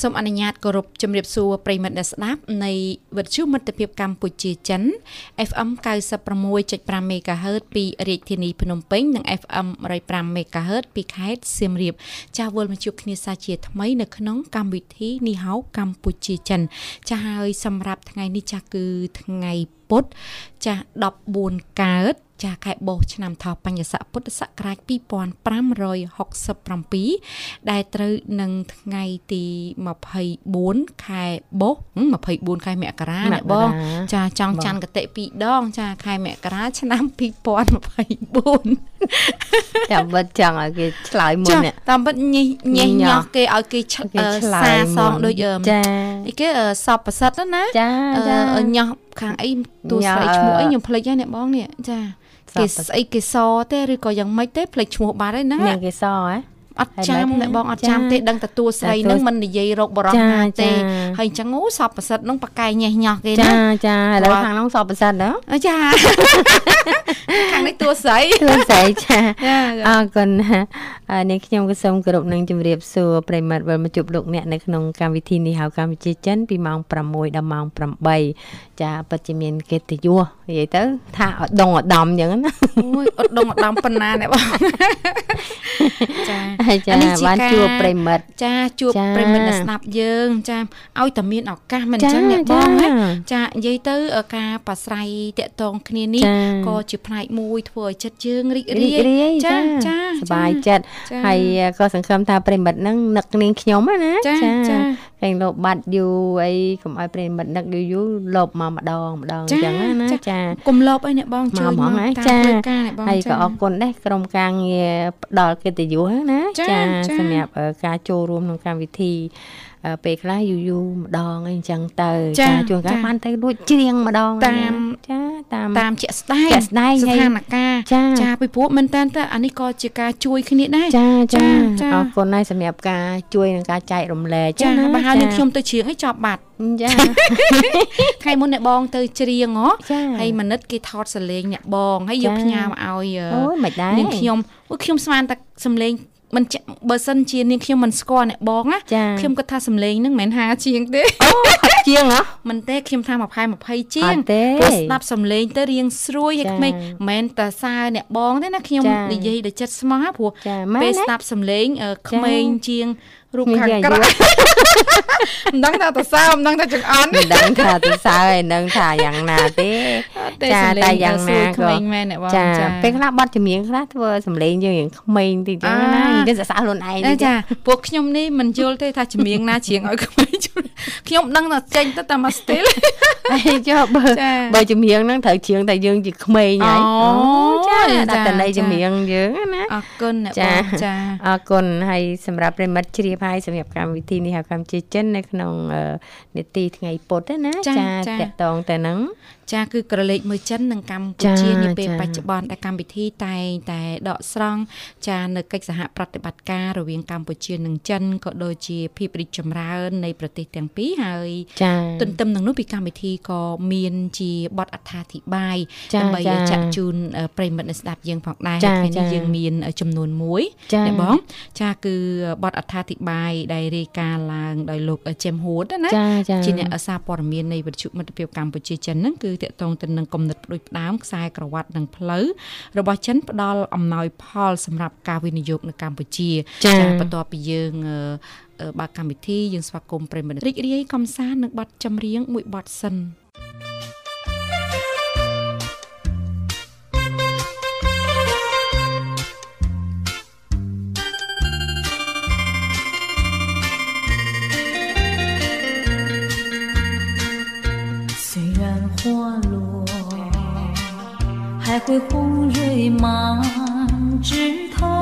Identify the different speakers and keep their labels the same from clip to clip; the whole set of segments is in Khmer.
Speaker 1: សូមអនុញ្ញាតគោរពជំរាបសួរប្រិមិត្តអ្នកស្ដាប់នៃវិទ្យុមិត្តភាពកម្ពុជាចិន FM 96.5 MHz ពីរាជធានីភ្នំពេញនិង FM 105 MHz ពីខេត្តសៀមរាបចាស់វល់មកជួបគ្នាសាជាថ្មីនៅក្នុងកម្មវិធីនីហៅកម្ពុជាចិន ចាស់ហើយសម្រាប់ថ្ងៃនេះចាស់គឺថ្ងៃពុទ្ធចាស់14កើត ចាខែបោះឆ្នាំថោះបញ្ញស័កពុទ្ធសករាជ2567ដែលត្រូវនឹងថ្ងៃទី24ខែបោះ24ខែមករាអ្នកបងចាចង់ច័ន្ទកតិ2ដង ចាខែមករាឆ្នាំ2024
Speaker 2: តាមបិទចង់ឲ្យគេឆ្លើយមុន
Speaker 1: នេះតាមបិទញិះញិះញោះគេឲ្យគេសាសងដូចចាអីគេសពប្រសិទ្ធណា
Speaker 2: ចាចា
Speaker 1: ញោះខាងអីតួស្រីឈ្មោះអីខ្ញុំភ្លេចហើយអ្នកបងនេះចា គេស្អីគេសទេឬក៏យ៉ាងម៉េចទេភ្លេចឈ្មោះបាត់ហើយណា
Speaker 2: មានគេសហ៎
Speaker 1: អត់ចាំអ្នកបងអត់ចាំទេដឹងតែតួស្រីនឹងមិននិយាយរកបរោះណាទេហើយអញ្ចឹងអូសពប្រសិទ្ធនឹងប៉កែញ៉េះញោះគេ
Speaker 2: ណាចាចាឥឡូវខាងនោះសពប្រសិទ្ធហ៎
Speaker 1: ចាខាងនេះតួស្រី
Speaker 2: តួស្រីចាអរគុណនេះខ្ញុំក៏សូមគោរពនឹងជម្រាបសួរប្រិមត្តវិលមកជួបលោកអ្នកនៅក្នុងកម្មវិធីនេះហៅកម្ពុជាចិនពីម៉ោង6ដល់ម៉ោង8ចាពិតជាមានកិត្តិយសនិយាយទៅថាអត់ដងអដំអញ្ចឹងណា
Speaker 1: អូយអត់ដងអដំប៉ុណ្ណាអ្នកបង
Speaker 2: ចាចាបានជួបប្រិមិត្ត
Speaker 1: ចាជួបប្រិមិត្តដែលស្ដាប់យើងចាឲ្យតែមានឱកាសមិនអញ្ចឹងអ្នកបងណាចានិយាយទៅការប្រស្រ័យតាក់ទងគ្នានេះក៏ជាផ្នែកមួយធ្វើឲ្យចិត្តយើងរីករា
Speaker 2: យចាចាសប្បាយចិត្តហើយក៏សង្ឃឹមថាប្រិមិត្តនឹងនឹកនាងខ្ញុំណា
Speaker 1: ចាចា
Speaker 2: គេលោបបាត់យូរអីកុំឲ្យប្រិមិត្តនឹកយូរយូរលបមកម្ដងម្ដងអញ្ចឹងណាចា
Speaker 1: កុំលបអីអ្នកបង
Speaker 2: ជួយមកចាហើយក៏អរគុណដែរក្រុមការងារផ្ដល់កិត្តិយសណាចាសម្រាប់ការចូលរួមក្នុងកម្មវិធីពេលខ្លះយូរយូរម្ដងអីអញ្ចឹងទៅ
Speaker 1: ចា
Speaker 2: ជួនកាលបានទៅរួចច្រៀងម្ដង
Speaker 1: តាមចាតាមតាមជាក់ស្ដែង
Speaker 2: ជាក់ស្ដែង
Speaker 1: ស្ថានភាពចាពីព្រោះមែនតើអានេះក៏ជាការជួយគ្នាដែរ
Speaker 2: ចាចាអរគុណហើយសម្រាប់ការជួយនិងការចែករំលែក
Speaker 1: ចាបើហើយនេះខ្ញុំទៅច្រៀងឲ្យចប់បាត់
Speaker 2: ចា
Speaker 1: ថ្ងៃមុនអ្នកបងទៅច្រៀងហ៎ហើយមនិតគេថតសលេងអ្នកបងហើយយកផ្ញើមកឲ្យ
Speaker 2: អូយមិនដែរ
Speaker 1: នាងខ្ញុំខ្ញុំស្មានតែសំលេង មិនបើសិនជានាងខ្ញុំមិនស្គាល់អ្នកបងណាខ្ញុំគិតថាសំឡេងហ្នឹងមិនមែន50ជាងទេ
Speaker 2: អូ50ជាងហ៎
Speaker 1: មិនទេខ្ញុំថា20 20ជាងព្រោះស្ដាប់សំឡេងទៅរៀងស្រួយហើយក្មេងមិនមែនតែសើអ្នកបងទេណាខ្ញុំនិយាយដោយចិត្តស្មោះព្រោះពេលស្ដាប់សំឡេងក្មេងជាង រូបខាងក្រៅមិនដឹងថាតសើមិនដឹងថាចង្អន់
Speaker 2: មិនដឹងថាតសើហើយនឹងថាយ៉ាងណាទេ
Speaker 1: ចាតែយ៉ាងណាក៏
Speaker 2: ចាពេលខ្លះបတ်ចម្រៀងខ្លះធ្វើសំឡេងយើងរៀងក្មេងតិចចឹងណាយើងសរសើរខ្លួនឯង
Speaker 1: ចាពួកខ្ញុំនេះមិនយល់ទេថាចម្រៀងណាច្រៀងឲ្យក្មេងខ្ញុំដឹងថាចេញទៅតាម style
Speaker 2: ហើយចុះបើបើចម្រៀងហ្នឹងត្រូវច្រៀងតែយើងជាក្មេងហើយ
Speaker 1: អូចា
Speaker 2: ដាក់តន័យចម្រៀងយើងណា
Speaker 1: អរគុណអ្នកបងចា
Speaker 2: អរគុណហើយសម្រាប់ប្រិមិត្តជ្រាបហើយសម្រាប់កម្មវិធីនេះហៅកម្មជាចិននៅក្នុងនេតិថ្ងៃពុទ្ធណាចាតកតងទៅនឹង
Speaker 1: ចាគឺក្រឡេកមើលចិននិងកម្ពុជានាពេលបច្ចុប្បន្នដែលកម្មវិធីតែងតែដកស្រង់ចានៅកិច្ចសហប្រតិបត្តិការរវាងកម្ពុជានិងចិនក៏ដូចជាភាពរីកចម្រើននៃប្រទេសទាំងពីរហើយទន្ទឹមនឹងនោះពីកម្មវិធីក៏មានជាបទអត្ថាធិប្បាយដើម្បីចាក់ជូនប្រិមិត្តអ្នកស្ដាប់យើងផងដែរថ្ងៃនេះយើងមានចំនួនមួយណាបងចាគឺបទអត្ថាធិប្បាយដែលរាយការណ៍ឡើងដោយលោកចេមហួតណាជាអ្នកសារព័ត៌មាននៃវិទ្យុមិត្តភាពកម្ពុជាចិនហ្នឹងគឺតកតងទៅនឹងគំនិតផ្ដួចផ្ដើមខ្សែក្រវ៉ាត់និងផ្លូវរបស់ចិនផ្ដល់អំណោយផលសម្រាប់ការវិនិយោគនៅកម្ពុជា
Speaker 2: ចា៎
Speaker 1: បន្ទាប់ពីយើងបើកកម្មវិធីយើងស្វាគមន៍ប្រិមត្តរីករាយកំសាន្តនឹងបទចម្រៀងមួយបទសិន
Speaker 3: 还会红蕊满枝头。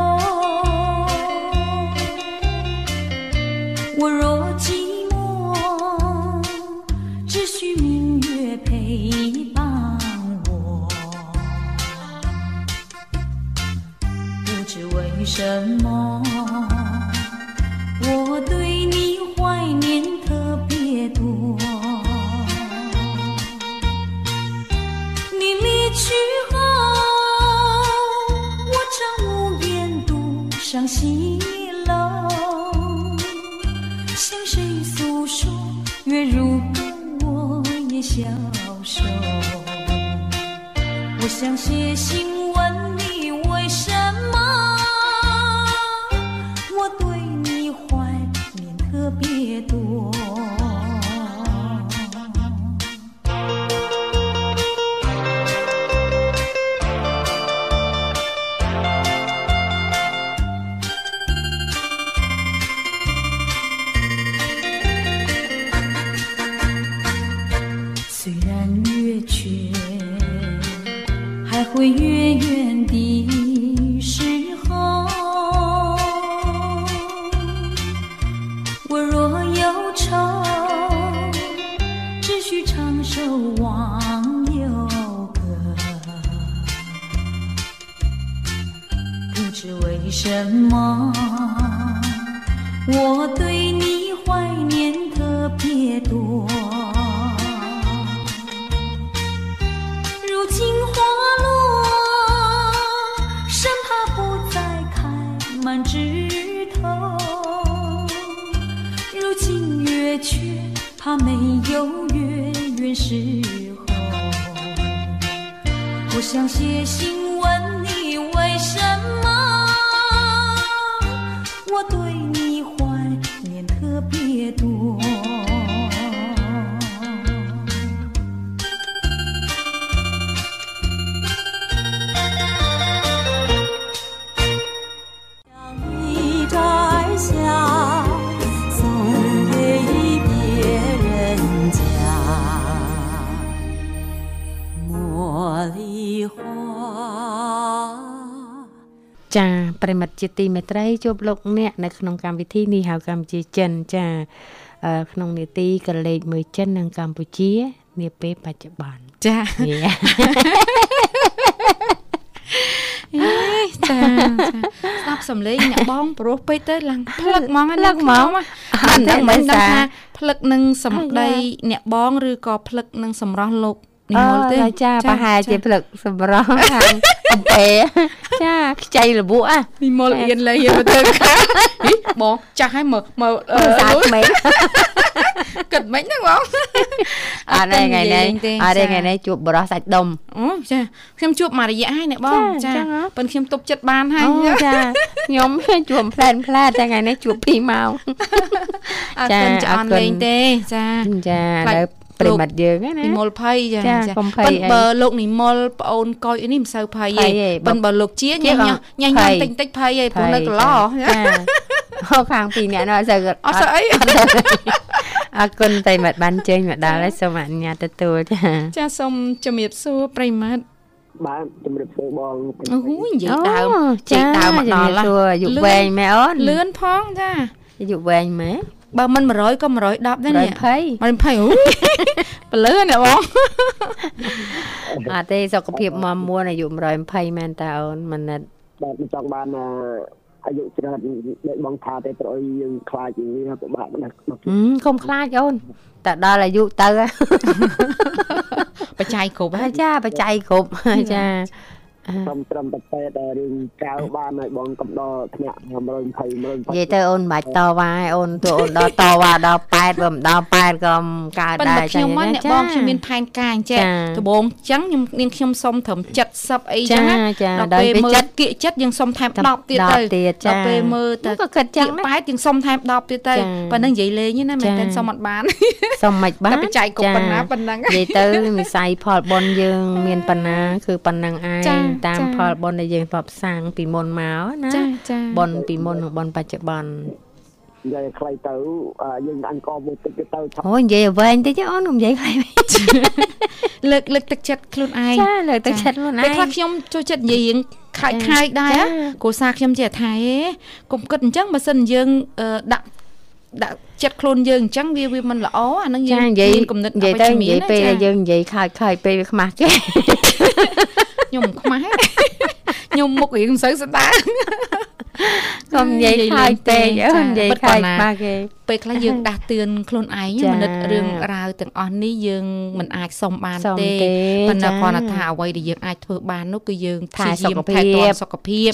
Speaker 3: 什么，
Speaker 2: ជាទីមេត្រីជួបលោកអ្នកនៅក្នុងកម្មវិធីនេះហៅកម្ពុជាចិនចាអឺក្នុងនេតិកលេចមើលចិននិងកម្ពុជានាពេលបច្ចុប្បន្ន
Speaker 1: ចា
Speaker 2: នេះ
Speaker 1: អេចាចាស្ដាប់សំឡេងអ្នកបងព្រោះពេកទៅឡើងផ្លឹកហ្មង
Speaker 2: ផ្លឹកហ្មង
Speaker 1: អត់ដឹងមិន
Speaker 2: ដោយសារ
Speaker 1: ដឹងថាផ្លឹកនឹងសម្ដីអ្នកបងឬក៏ផ្លឹកនឹងសម្រស់លោក និមលទេ
Speaker 2: អឺចាប្រហែលជាផ្លឹកសម្រស់ខាងអំពែចាខ្ចីលបក់អា
Speaker 1: និមលអៀនលេងទៅទៅខាងហីបងចាស់ហើយមើលមើលអឺ
Speaker 2: សាក្មេង
Speaker 1: គិតមិនហ្នឹងបង
Speaker 2: អត់ទេថ្ងៃនេះ
Speaker 1: ទេ
Speaker 2: អត់ទេ
Speaker 1: ចា
Speaker 2: ថ្ងៃនេះជួបបរោះសាច់ដុំ
Speaker 1: អូចាខ្ញុំជួបមួយរយៈហើយអ្នកបង
Speaker 2: ចា
Speaker 1: ចា
Speaker 2: ចឹងហ៎
Speaker 1: ប៉ុន្តែខ្ញុំទប់ចិត្តបានហើយ
Speaker 2: អូចាខ្ញុំជួបផ្លែនផ្លែតតែថ្ងៃនេះជួប2ម៉ោង
Speaker 1: អរ
Speaker 2: ចា
Speaker 1: គុណចាអ
Speaker 2: អ
Speaker 1: ន
Speaker 2: រគុណ
Speaker 1: លេងទេចា
Speaker 2: ចា
Speaker 1: ខ្លាច
Speaker 2: ដល់ ប្រិមិត្តយើងណា
Speaker 1: និមលភ័យចា
Speaker 2: ចាកុំភ័យ
Speaker 1: ប៉ុន្តែ
Speaker 2: អី
Speaker 1: បើលោកនិមលប្អូនកុយនេះមិនសូវភ័យ
Speaker 2: ភ័
Speaker 1: ទេ
Speaker 2: យទេ
Speaker 1: ប៉ុន្តែបើលោកជា
Speaker 2: ជា
Speaker 1: ញ៉ាំ
Speaker 2: អត់
Speaker 1: ញ៉ាំញ៉ាំ
Speaker 2: ភ័យ
Speaker 1: តិចតិចភ័យឯងព្រោះនៅកន្លោ
Speaker 2: ចាអូខាងពីរអ្នកនោះអត់សូវ
Speaker 1: អត់ស្អី
Speaker 2: អរគុណប្រិមិត្តបានជើញមកដល់ហើយសូមអនុញ្ញាតទទួលចា
Speaker 1: ចាសូមជំរាបសួរប្រិមត្ត
Speaker 4: បាទជំរាបសួរបង
Speaker 1: អូយនិយាយដើម
Speaker 2: អូ
Speaker 1: និយាយដើមមកដល់
Speaker 2: សួរអាយុវែងមែនអូន
Speaker 1: លឿនផងចា
Speaker 2: អាយុវែងមែន
Speaker 1: បើមិន100ក៏110ដែរនេះ
Speaker 2: 120
Speaker 1: 120អូយបលឺអ្នកបង
Speaker 2: អត់ទេសុខភាពមមមួនអាយុ120មែនតើអូនមិនណិត
Speaker 4: បាទមិនចង់បានអឺអាយុច្រើនដូចបងថាទេត្រូវឲ្យយើងខ្លាចយ៉ាងនេះពិបាកណាស់ក្នុង
Speaker 2: ហឹមកុំខ្លាចអូនតែដល់អាយុទៅ
Speaker 1: បច្ច័យគ្រប់
Speaker 2: ហើយចាបច្ច័យគ្រប់ហើយចា
Speaker 4: ត្រឹមត្រឹមតែពេទ្យតែរឿងកៅបានឲ្យបងកំដរធ្នាក់120 120
Speaker 2: និយាយទៅអូនមិនបាច់តវ៉ាឯអូនទោះអូនដល់តវ៉ាដល់8បើមិនដល់8ក៏មិនកើត
Speaker 1: ប៉ុន្ដែ
Speaker 2: រ
Speaker 1: តែខ្ញុំមកអ្នកបងខ្ញុំមានផែនការអញ្ចឹង
Speaker 2: ចា
Speaker 1: ដំបូងអញ្ចឹងខ្ញុំនាងខ្ញុំសុំត្រឹម70អីចឹងណា
Speaker 2: ចា
Speaker 1: ដល់
Speaker 2: ដល់
Speaker 1: ពេល
Speaker 2: ពេល
Speaker 1: មើល
Speaker 2: ចិត្ត
Speaker 1: គៀកចិត្តយើងសុំថែម10ទៀតទៅ
Speaker 2: 10ទៀតចា
Speaker 1: ដល់ពេលមើលទៅ
Speaker 2: ក៏គិតចឹងដែរ
Speaker 1: ប៉ែតយើងសុំថែម10ទៀតទៅ
Speaker 2: ចា
Speaker 1: ប៉ុណ្ណឹងនិយាយលេងទេណាមែន
Speaker 2: ចា
Speaker 1: តើសុំអត់បាន
Speaker 2: សុំមិនបាន
Speaker 1: តែបច្ច័យគ្រប់ប៉ុណ្ណាប៉ុណ្ណឹង
Speaker 2: និយាយទៅវិស័យផលបុណ្យយើងមានប៉ុណ្ណាគឺប៉ុណ្ណឹងឯ
Speaker 1: ចា
Speaker 2: ងតាម
Speaker 1: ចា
Speaker 2: ផលបុណ្យដែលយើងធ្លាប់សាងពីមុនមកណា
Speaker 1: ចាចា
Speaker 2: បុណ្យពីមុននិងបុណ្យបច្ចុប្បន្ន
Speaker 4: និយាយខ្លីទៅអឺយើងអញក៏មួយទឹកទៅឆាប់
Speaker 2: អូយនិយាយឲ្យវែងតិចទេអូនកុំនិយាយខ្លីវិញ
Speaker 1: លើកលើកទឹកចិត្តខ្លួនឯង
Speaker 2: ចាលើកទឹកចិត្តខ្លួនឯ
Speaker 1: តែ
Speaker 2: ង
Speaker 1: ខ្លះខ្ញុំចូលចិត្តនិយាយរៀងខើចខើចដែរ
Speaker 2: ចា
Speaker 1: គ្រួសារខ្ញុំចេះថាហេកុំគិតអញ្ចឹងបើសិនយើងអឺដាក់ដាក់ចិត្តខ្លួនយើងអញ្ចឹងវាវាមិនល្អអានឹងយើង
Speaker 2: ចានិយាយ
Speaker 1: មានគំនិត
Speaker 2: និយាយទៅនិយាយពេល
Speaker 1: ចា
Speaker 2: ដែលយើងនិយាយខើចខើចពេលវាខ្មាស់គេ
Speaker 1: ខ្ញុំមិនខ្មាស់ទេខ្ញុំមុខរៀងមិនសូវស្ដាង
Speaker 2: កុំនិយាយខាយពេកអូនិយាយខាយបាគេ
Speaker 1: ពេលខ្លះយើងដាស់តឿនខ្លួនឯងមនិតរឿងរ៉ាវទាំងអស់នេះយើងមិនអាចសុំបានទេប៉ុន្តែគ្រាន់តែថាអ្វីដែលយើងអាចធ្វើបាននោះគឺយើង
Speaker 2: ថែសុខភាពថែទាំ
Speaker 1: សុខភាព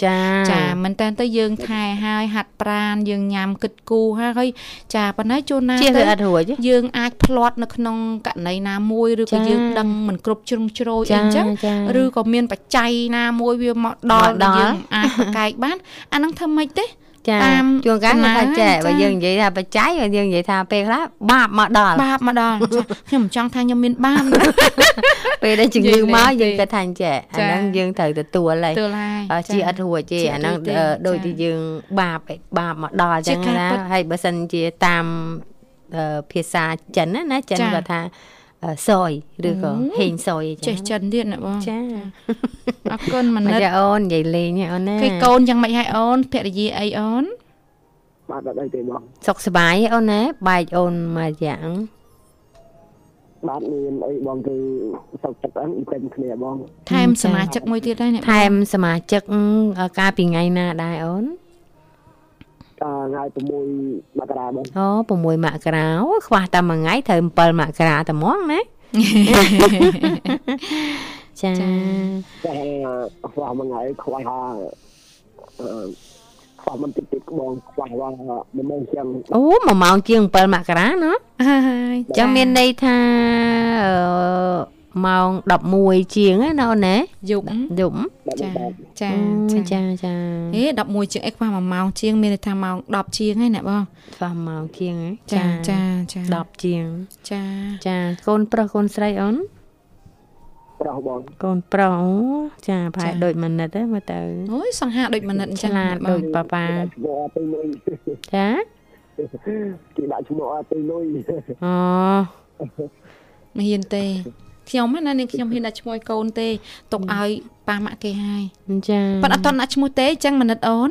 Speaker 1: ចាមែនតើទៅយើងថែហើយហាត់ប្រានយើងញ៉ាំគិតគូរហើយចាប៉ុន្តែជួនណា
Speaker 2: ទៅ
Speaker 1: យើងអាចផ្លាត់នៅក្នុងករណីណាមួយឬក៏យើងដឹងមិនគ្រប់ជ្រុងជ្រោយអីចឹងឬក៏មានបច្ច័យណាមួយវាមកដល់យើងអាចប្រកែកបានអានឹងធ្វើម៉េចទេ
Speaker 2: ចាតាមជួនកាលថាចែបើយើងនិយាយថាបច្ច័យបើយើងនិយាយថាពេលខ្លះបាបមកដល់
Speaker 1: បាបមកដល់ខ្ញុំមិនចង់ថាខ្ញុំមានបាប
Speaker 2: ពេលដែលជំងឺមកយើងគិតថាចែអាហ្នឹងយើងត្រូវទទួលហើយជាអត់រួចទេអាហ្នឹងដូចទីយើងបាបបាបមកដល់អញ្ចឹងណាហើយបើសិនជាតាមភាសាចិនណាចិនគាត់ថា សយឬក៏ហេងសយ
Speaker 1: ចេះចិនទៀតណាបង
Speaker 2: ចា
Speaker 1: អរគុណមនិត
Speaker 2: ចាអូននិយាយលេងអូនណា
Speaker 1: គេកូនយ៉ាងម៉េចហើយអូនភរិយាអីអូន
Speaker 4: បាទអត់អីទេបង
Speaker 2: សុខសប្បាយអូនណាបែកអូនមកយ៉ាង
Speaker 4: បាទមានអីបងគឺសុខចិត្តអីពេញគ្នាបង
Speaker 1: ថែមសមាជិកមួយទៀតហើយ
Speaker 2: ថែមសមាជិកកាលពីថ្ងៃណាដែរអូន
Speaker 4: ថ្ងៃ6មករាបង
Speaker 2: អូ6មករាអូខ្វះតែមួយថ្ងៃត្រូវ7មករាតែហ្មងណាចា
Speaker 4: តែខ្វះមួយថ្ងៃខ្វះថាខ្វះមិនតិចតិចបងខ្វះថា1ម៉ោងជាង
Speaker 2: អូ1ម៉ោងជាង7មករាណាហើយចឹងមានន័យថា ម៉ោង11ជាងណាអូនណា
Speaker 1: យប់
Speaker 2: យប់
Speaker 1: ចាចា
Speaker 2: ចាចា
Speaker 1: ហេ11ជាងអីខ្វះ1ម៉ោងជាងមានន័យថាម៉ោង10ជាងហ្នឹងណាបង
Speaker 2: ខ្វះម៉ោងជាង
Speaker 1: ចាចាចា
Speaker 2: 10ជាង
Speaker 1: ចា
Speaker 2: ចាកូនប្រុសកូនស្រីអូន
Speaker 4: ប្រុសបង
Speaker 2: កូនប្រុសចាប្រហែលដូចមនិតហ្នឹងមើលទៅ
Speaker 1: អូយសង្ហាដូចមនិតអញ្ចឹង
Speaker 2: ដូចប៉ាប៉ាចា
Speaker 4: គេដាក់ឈ្មោះអត់ទៅលុយ
Speaker 2: អូ
Speaker 1: មិនហ៊ានទេ ខ្ញុំណានាងខ្ញុំហ៊ានដាក់ឈ្មោះឲ្យកូនទេទុកឲ្យប៉ាម៉ាក់គេហើយ
Speaker 2: ចា
Speaker 1: ប៉ុន្តែអត់តដាក់ឈ្មោះទេអញ្ចឹងមនិតអូន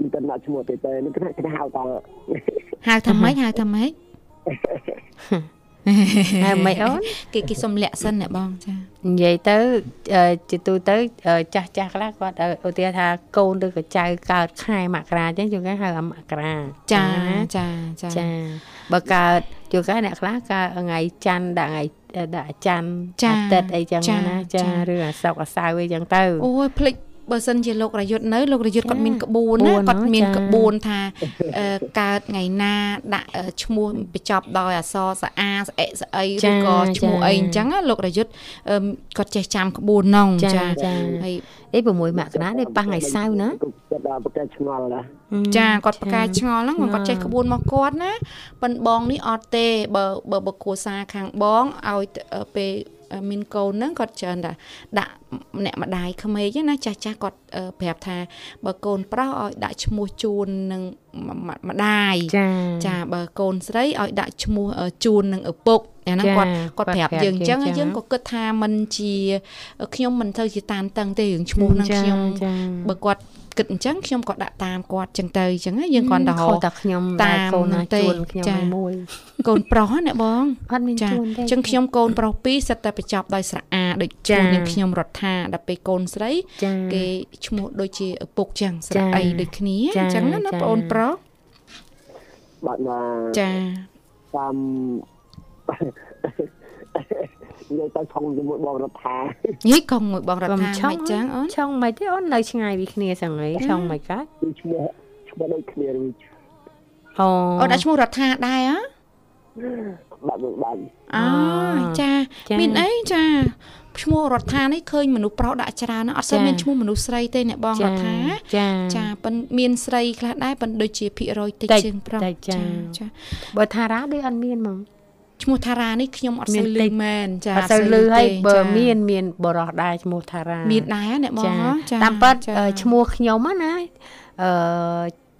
Speaker 4: មិនតដាក់ឈ្មោះទេទេនេះគេហៅត
Speaker 1: ហៅថាម៉េចហៅថាម៉េច
Speaker 2: ហើយមិនអូន
Speaker 1: គេគេសុំលាក់សិនអ្នកបងចា
Speaker 2: និយាយទៅជាទូទៅចាស់ចាស់ខ្លះគាត់ឧទាហរណ៍ថាកូនឬក៏ចៅកើតខែមករាអញ្ចឹងជួនកាលហៅមករា
Speaker 1: ចាចាចា
Speaker 2: ចាបើកើត ជួនកាលអ្នកខ្លះកើតថ្ងៃច័ន្ទដាក់ថ្ងៃដាក់ច័ន្ទអាទិត្យអីចឹងណាចាឬអាសុកអាសៅអីចឹងទៅ
Speaker 1: អូយភ្លេច បើសិនជាលោករយុទ្ធនៅលោករយុទ្ធគាត់មានក្បួនណាគាត់មានក្បួនថាកើតថ្ងៃណាដាក់ឈ្មោះបញ្ចប់ដោយអក្សរសអាស្អិស្អីឬក៏ឈ្មោះអីអញ្ចឹងលោករយុទ្ធគាត់ចេះចាំក្បួននង
Speaker 2: ចាហើយអី6មករានេះប៉ះថ្ងៃសៅរ៍ណា
Speaker 4: គាត់ដល់ប្រកែឆ្ងល់ណា
Speaker 1: ចាគាត់ប្រកែឆ្ងល់ហ្នឹងគាត់ចេះក្បួនមកគាត់ណាប៉ិនបងនេះអត់ទេបើបើបកគួសាខាងបងឲ្យពេល មានកូនហ្នឹងគាត់ច្រើនតែដាក់អ្នកម្ដាយក្មេកណាចាស់ចាស់គាត់ប្រាប់ថាបើកូនប្រុសឲ្យដាក់ឈ្មោះជូននឹងម្ដាយចាបើកូនស្រីឲ្យដាក់ឈ្មោះជូននឹងឪពុកអាហ្នឹងគាត់គាត់ប្រាប់យើងអញ្ចឹងយើងក៏គិតថាมันជាខ្ញុំមិនទៅជាតាមតឹងទេរឿងឈ្មោះហ្នឹងខ្ញុំបើគាត់ គិតអញ្ចឹងខ្ញុំក៏ដាក់តាមគាត់ចឹងទៅអញ្ចឹងយើងគាត់ទៅហៅ
Speaker 2: តែខ្ញុំតាមកូនណាជួនខ្ញុំមួ
Speaker 1: យកូនប្រុសណាបង
Speaker 2: អត់មានជួនទេ
Speaker 1: អញ្ចឹងខ្ញុំកូនប្រុសពីរសិតតែបញ្ចប់ដោយស្រអាដូចឈ្មោះនឹងខ្ញុំរដ្ឋាដល់ពេលកូនស្រី គេឈ្មោះដូចជាឪពុកចឹងស្រអីដូចគ្នាអញ្ចឹងណាបងអូនប្រុស
Speaker 4: បាទ
Speaker 1: ចា
Speaker 4: តាម និយាយទៅឆុងជាមួយបងរដ្ឋា
Speaker 1: ហីកងមួយបងរដ្ឋាមិនចឹងអូន
Speaker 2: ឆុងមិនទេអូននៅឆ្ងាយពីគ្នាសឹងហីឆុងមិនកើត
Speaker 4: ឈ្មោះឈ្មោះដូចគ្នាវិញ
Speaker 2: អូ
Speaker 1: អូនដាក់ឈ្មោះរដ្ឋាដែរហ៎
Speaker 4: បាទបាទ
Speaker 1: អូចាមានអីចាឈ្មោះរដ្ឋានេះឃើញមនុស្សប្រុសដាក់ច្រើនណាស់អត់សូវមានឈ្មោះមនុស្សស្រីទេអ្នកបងរដ្ឋា
Speaker 2: ចា
Speaker 1: ចាប៉ិនមានស្រីខ្លះដែរប៉ិនដូចជាភាគរយតិចជាងប្រុស
Speaker 2: ចាចាបើថារ៉ាដូចអត់មានហ្មង
Speaker 1: ឈ្មោះថារានេះខ្ញុំអត់សូវលឺមែន
Speaker 2: ចាអត់សូវលឺហើយបើមានមានបរោះដែរឈ្មោះថារា
Speaker 1: មានដែរអ្នកបង
Speaker 2: ចាតាមពិតឈ្មោះខ្ញុំណាអឺ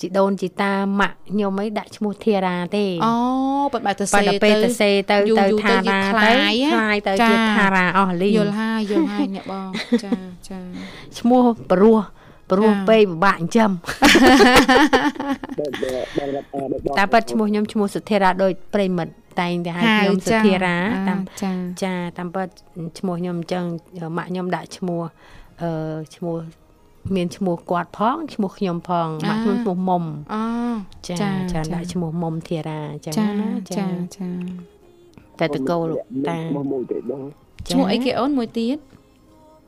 Speaker 2: ជីដូនជីតាម៉ាក់ខ្ញុំអីដាក់ឈ្មោះធារាទេ
Speaker 1: អូបើបែរទៅសេ
Speaker 2: ទៅពេលទៅសេទៅទៅថារាទៅខ្លាយទៅជាថារាអស់លី
Speaker 1: យល់ហើយយល់ហើយអ្នកបងចាចា
Speaker 2: ឈ្មោះព្រោះព្រោះពេកពិបាកចិញ្ចឹមតែប៉ិតឈ្មោះខ្ញុំឈ្មោះសុធារាដូចប្រិមិត្ត តែងតែហៅខ្ញុំសុធារាតាមចាតាមពិតឈ្មោះខ្ញុំអញ្ចឹងម៉ាក់ខ្ញុំដាក់ឈ្មោះអឺឈ្មោះមានឈ្មោះគាត់ផងឈ្មោះខ្ញុំផងម៉ាក់ខ្ញុំឈ្មោះមុំ
Speaker 1: អូ
Speaker 2: ចា
Speaker 1: ចា
Speaker 2: ចាដាក់ឈ្មោះមុំធារាអញ្ចឹង
Speaker 1: ចា
Speaker 2: ណា
Speaker 1: ចាចា
Speaker 2: តែតកូលលោកតា
Speaker 4: ឈ្មោះមួយទេបង
Speaker 1: ឈ្មោះអីគេអូនមួយទៀត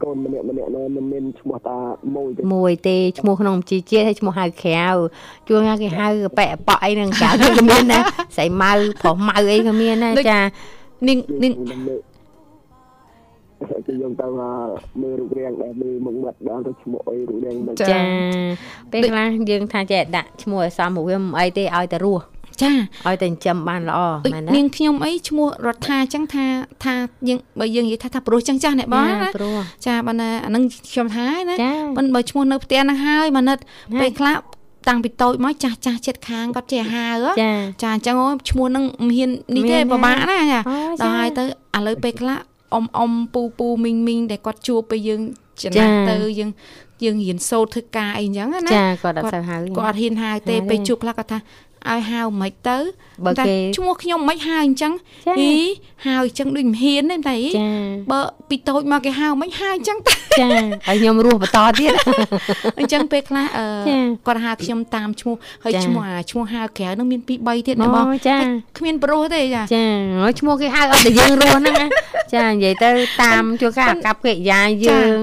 Speaker 4: កូនម្នាក់ម្នាក់នៅមិនមានឈ្មោះតាមួយទេ
Speaker 2: មួយទេឈ្មោះក្នុងជីជាតិហើយឈ្មោះហៅក្រៅជួនណាគេហៅប៉ែអប៉ក់អីហ្នឹងក្រៅទៅក៏មានណាស្រីម៉ៅប្រុសម៉ៅអីក៏មានដែរចា
Speaker 1: នាងនាង
Speaker 4: គេយកទៅមើលរូបរាងដែលមើលមុខមាត់ដល់ទៅឈ្មោះអីរូបរាងមិន
Speaker 2: ចាពេលខ្លះយើងថាចេះដាក់ឈ្មោះឲ្យសមមកវាមិនអីទេឲ្យតែរស់
Speaker 1: ចា
Speaker 2: ឲ្យតែចិញ្ចឹមបានល្អ
Speaker 1: ដូច
Speaker 2: មែន
Speaker 1: នា
Speaker 2: ណា
Speaker 1: ងខ្ញុំអីឈ្មោះរដ្ឋាអញ្ចឹងថាថាយើងបើយើងនិយាយថាថាព្រោះចឹងចាស់អ្នកបងណា
Speaker 2: ព្រោះ
Speaker 1: ចាបើណាអានឹងខ្ញុំថាហើយណា
Speaker 2: ចា
Speaker 1: មិនបើឈ្មោះនៅផ្ទះហ្នឹងហើយម៉ានិត
Speaker 2: ណា
Speaker 1: ពេលខ្លះតាំងពីតូចមកចាស់ចាស់ចិត្តខាងគាត់ចេះហៅហ៎
Speaker 2: ចា
Speaker 1: ចាអញ្ចឹងអូឈ្មោះហ្នឹងមិនហ៊ាននេះទេ
Speaker 2: មាន
Speaker 1: ពិបាកណាចា
Speaker 2: អូ
Speaker 1: ដល់ហើយទៅឥឡូវពេលខ្លះអ៊ំអ៊ំពូពូមីងមីងដែលគាត់ជួបពេលយើងចំ
Speaker 2: ចា
Speaker 1: ណាស់ទៅយើងយើងរៀនសូត្រធ្វើការអីអញ្ចឹងណា
Speaker 2: ចាគាត់អត់សូវហៅ
Speaker 1: គាត់អត់ហ៊ានហៅទេ
Speaker 2: ហៅទេ
Speaker 1: ពេលជួបខ្លះគាត់ថា ឲ្យហៅមិនទៅ
Speaker 2: បើ
Speaker 1: តែ
Speaker 2: គេ
Speaker 1: ឈ្មោះខ្ញុំមិនហៅអញ្ចឹង
Speaker 2: ចា
Speaker 1: ហីហៅអញ្ចឹងដូចមិនហ៊ានទេតែ
Speaker 2: ចា
Speaker 1: បើពីតូចមកគេហៅមិនហៅអញ្ចឹងតែ
Speaker 2: ចាឲ្យខ្ញុំរស់បន្តទៀត
Speaker 1: អញ្ចឹងពេលខ្លះអឺ
Speaker 2: ចា
Speaker 1: គាត់ហៅខ្ញុំតាមឈ្មោះហើយ
Speaker 2: ចា
Speaker 1: ឈ្មោះអាឈ្មោះហៅក្រៅនឹងមាន2 3ទៀតណាបង
Speaker 2: អូចា
Speaker 1: ហើយគ្មានប្រុសទេចា
Speaker 2: ចាហើយឈ្មោះគេហៅអត់តែយើងរស់ហ្នឹងណាចានិយាយទៅតាមជួនកាលអាកប្បកិរិយាយើង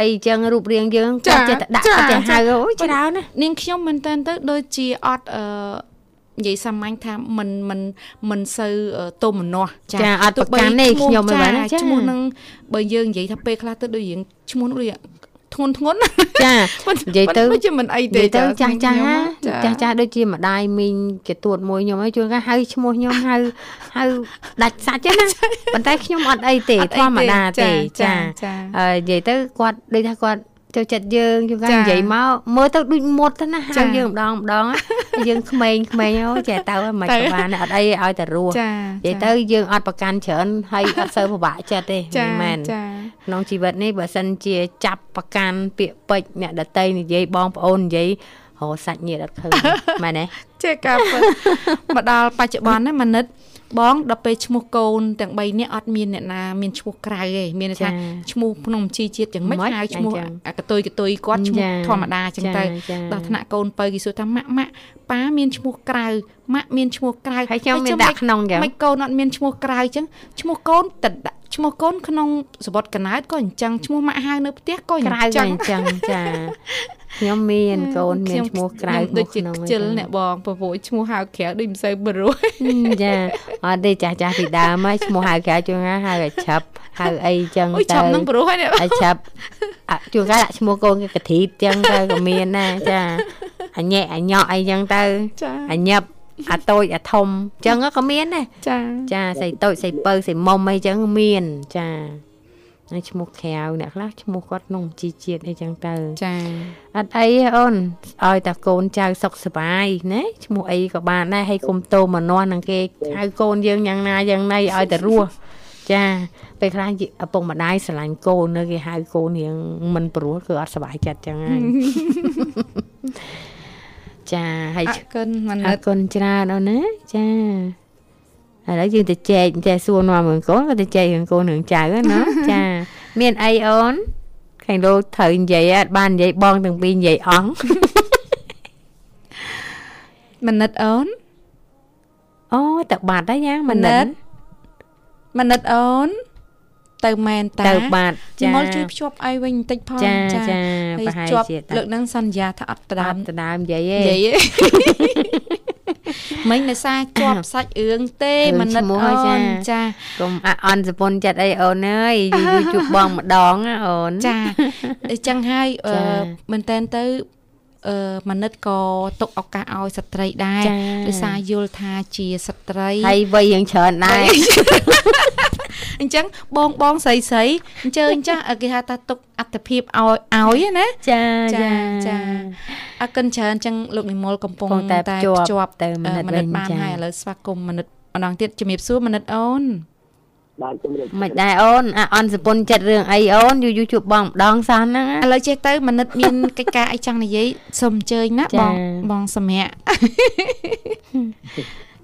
Speaker 2: អីចឹងរូបរាងយើង
Speaker 1: ចា
Speaker 2: គាត់ចេះតែដាក់
Speaker 1: ចា
Speaker 2: គាត់ចេះ
Speaker 1: ចា
Speaker 2: ហៅអូយច្រើនណាស់
Speaker 1: នាងខ្ញុំមែនតើទៅដូចជាអត់អឺ និយាយសាមញ្ញថាមិនមិនមិនសូវអឺទុំមនាស់
Speaker 2: ចាអត់ប្រកាន់ទេខ្ញុំមិនបានណាចា
Speaker 1: ឈ្មោះនឹងបើយើងនិយាយថាពេលខ្លះទៅដូចរៀងឈ្មោះនោះដូចធ្ងន់ធ្ងន់ណា
Speaker 2: ចា
Speaker 1: ប៉ុន្និ
Speaker 2: យាយទៅ
Speaker 1: ប៉ុន្តែជាមិនអី
Speaker 2: និ
Speaker 1: ទេ
Speaker 2: យាយទៅចាស់ចាស់
Speaker 1: ខ្ញុំ
Speaker 2: ណា
Speaker 1: ចា
Speaker 2: ចាស់ចាស់ដូចជាម្ដាយមីងជាទួតមួយខ្ញុំហើយជួនកាលហៅឈ្មោះខ្ញុំហៅហៅដាច់សាច់ហ្នឹងណាប៉ុន្តែខ្ញុំអត់អីទេ
Speaker 1: អត់អី
Speaker 2: ធម្មតាទេ
Speaker 1: ចា
Speaker 2: ចា
Speaker 1: ចា
Speaker 2: ហើយនិយាយទៅគាត់ដូចថាគាត់ ចូលចិត្តយើងជួនកាល
Speaker 1: ចា
Speaker 2: និយាយមកមើលទៅដូចមុតទៅណាហៅ
Speaker 1: ចា
Speaker 2: យើងម្ដងម្ដងណាហើយយើងក្មេងក្មេងអូចេះទៅហើយមិន
Speaker 1: ទៅ
Speaker 2: ក៏បានដែរអត់អីឲ្យតែរស់
Speaker 1: ចា
Speaker 2: និយាយទៅយើងអត់ប្រកាន់ច្រើនហើយអត់សូវពិបាកចិត្តទេ
Speaker 1: ចា
Speaker 2: មិនមែន
Speaker 1: ចា
Speaker 2: ក្នុងជីវិតនេះបើសិនជាចាប់ប្រកាន់ពាក្យពេចន៍អ្នកដតីនិយាយបងប្អូននិយាយ រកសាច់ញាតិអត់ឃើញមែនទេ
Speaker 1: ជាការពិតមកដល់បច្ចុប្បន្នណាមនិតបងដល់ពេលឈ្មោះកូនទាំង3នាក់អត់មានអ្នកណាមានឈ្មោះក្រៅទេមានន័យថាឈ្មោះក្នុងបញ្ជីជាតិយ៉ាងម៉េច
Speaker 2: ម៉េច
Speaker 1: ហៅឈ្មោះ
Speaker 2: អញ្ចឹង
Speaker 1: អាកតុយកតុយគាត់ឈ្មោះ
Speaker 2: ចា
Speaker 1: ធម្មតាអញ្ចឹងទៅ
Speaker 2: ចា
Speaker 1: ដល់ថ្នាក់កូនបើគេសួរថាម៉ាក់ម៉ាក់ប៉ាមានឈ្មោះក្រៅម៉ាក់មានឈ្មោះក្រៅ
Speaker 2: ហើយខ្ញុំមាន
Speaker 1: ចុះ
Speaker 2: ដាក់ក្នុងអញ្ចឹង
Speaker 1: មិនកូនអត់មានឈ្មោះក្រៅអញ្ចឹងឈ្មោះកូនតដាក់ឈ្មោះកូនក្នុងសវត្តកណើតក៏អញ្ចឹងឈ្មោះម៉ាក់ហៅនៅផ្ទះក៏អ
Speaker 2: ក្រៅ
Speaker 1: ញ្ក៏ចឹង
Speaker 2: អញ្ចឹងចា ខ្ញុំមានកូនមានឈ្មោះក្រៅ
Speaker 1: ខ្ញុំដូចជា
Speaker 2: ក្នុង
Speaker 1: ខ្ជិលអ្នកបងប្រពៃឈ្មោះហៅក្រៅដូចមិនសូវព្រោះ
Speaker 2: ហឹមចាអត់ទេចាស់ចាស់ពីដើមហើយឈ្មោះហៅក្រៅជួនកាលហៅឲ្យឆាប់ហៅអីចឹង
Speaker 1: អូយ
Speaker 2: ទៅ
Speaker 1: ចាប់នឹងព្រោះហើយអ្នក
Speaker 2: ឲ្យឆាប់អ่ะជួនកាលដាក់ឈ្មោះកូនគេកធីតចឹងទៅក៏មានដែរចាអញ៉ែអញ៉ក់អីចឹងទៅ
Speaker 1: ចា
Speaker 2: អញញឹបអាតូចអាធំចឹងក៏មានដែរ
Speaker 1: ចា
Speaker 2: ចាស្អីតូចស្អីបើស្អីមុំអីចឹងមានចា ហើយឈ្មោះក្រៅអ្នកខ្លះឈ្មោះគាត់ក្នុងជីជាតិអីចឹងទៅ
Speaker 1: ចា
Speaker 2: អត់អីទេអូនឲ្យតែកូនចៅសុខសប្បាយណាឈ្មោះអីក៏បានដែរហើយកុំតោមនាស់នឹងគេហៅកូនយើងយ៉ាងណាយ៉ាងណីឲ្យតែរស់ចាពេលខ្លះយឪពុកម្ដាយស្រឡាញ់កូននៅគេហៅកូនរៀងមិនព្រោះគឺអត់សប្បាយចិត្តចឹងហើយចាហើយ
Speaker 1: អរគុណម
Speaker 2: អ
Speaker 1: និ
Speaker 2: រ
Speaker 1: ត
Speaker 2: គុណច្រើនអូនណាចាឥឡូវយើងទៅចែកចេះសួរនាំរឿងកូនក៏ទៅចែករឿងកូនរឿងចៅហ្នឹងណាចា មានអីអូនខាងលោកត្រូវនិយាយអត់បាននិយាយបងទាំងពីរនិយាយអង់
Speaker 1: មនិតអូន
Speaker 2: អូតើបាត់ហើយយ៉ាង
Speaker 1: ម
Speaker 2: មិន
Speaker 1: និ
Speaker 2: និ
Speaker 1: ត
Speaker 2: ត
Speaker 1: មនិតអូនទៅមែនតា
Speaker 2: ទៅបាត់
Speaker 1: ចា
Speaker 2: ចា
Speaker 1: មកជួយភ្ជាប់ឲ្យវិញបន្តិចផង
Speaker 2: ចាចា
Speaker 1: ហើយ
Speaker 2: ប្រហែល
Speaker 1: ជាប់
Speaker 2: ជា
Speaker 1: លើកហ្នឹងសន្យាថាអត់ផ្ដើដើ
Speaker 2: ម
Speaker 1: ម
Speaker 2: ទៅដើមនិយាយ
Speaker 1: និយា
Speaker 2: ឯង
Speaker 1: យឯង មិញដោយសារជាប់សាច់រឿងទេ
Speaker 2: រឿង
Speaker 1: មនិត
Speaker 2: ឈ្មោះ
Speaker 1: អូ
Speaker 2: ហើយចា
Speaker 1: នចា
Speaker 2: កុំអអន់សពុនចិត្តអីអូនអើយយូរយូរជួបបងម្ដងណាអូន
Speaker 1: ចាអញ្ចឹងហើយអឺ
Speaker 2: ចា
Speaker 1: មែនតើទៅអឺ មនិតក៏ទុកឱកាសឲ្យស្ត្រីដែរ
Speaker 2: ចា
Speaker 1: ដោយសារយល់ថាជាស្ត្រី
Speaker 2: ហើយវ័យយ៉ាងច្រើនដែរ
Speaker 1: អញ្ចឹងបងបងស្រីស្រីអញ្ជើញចាស់គេហៅថាទុកអត្តភាពឲ្យឲ្យណា
Speaker 2: ចា
Speaker 1: ចា
Speaker 2: ចា
Speaker 1: ចាអរគុណច្រើនអញ្ចឹងលោកនិមលកំពុង
Speaker 2: កំពុងតែ
Speaker 1: តែ
Speaker 2: ភ្ជាប់
Speaker 1: ភ្ជាប់
Speaker 2: ទៅមនិត
Speaker 1: អឺមនិត
Speaker 2: វិញ
Speaker 1: បាន
Speaker 2: ចា
Speaker 1: ហើយឥឡូវស្វាគមន៍មនិតម្ដងទៀតជំរាបសួរមនិតអូន
Speaker 4: បាទជំរាប
Speaker 2: មិនដែរអូនអាអន់សពុនចិត្តរឿងអីអូនយូរយូរជួបបងម្ដងសោះហ្នឹងណា
Speaker 1: ឥឡូវចេះទៅមនិតមានកិច្ចការអីចង់និយាយសូមអញ្ជើញណា
Speaker 2: ចា
Speaker 1: បងបងសម្រាប់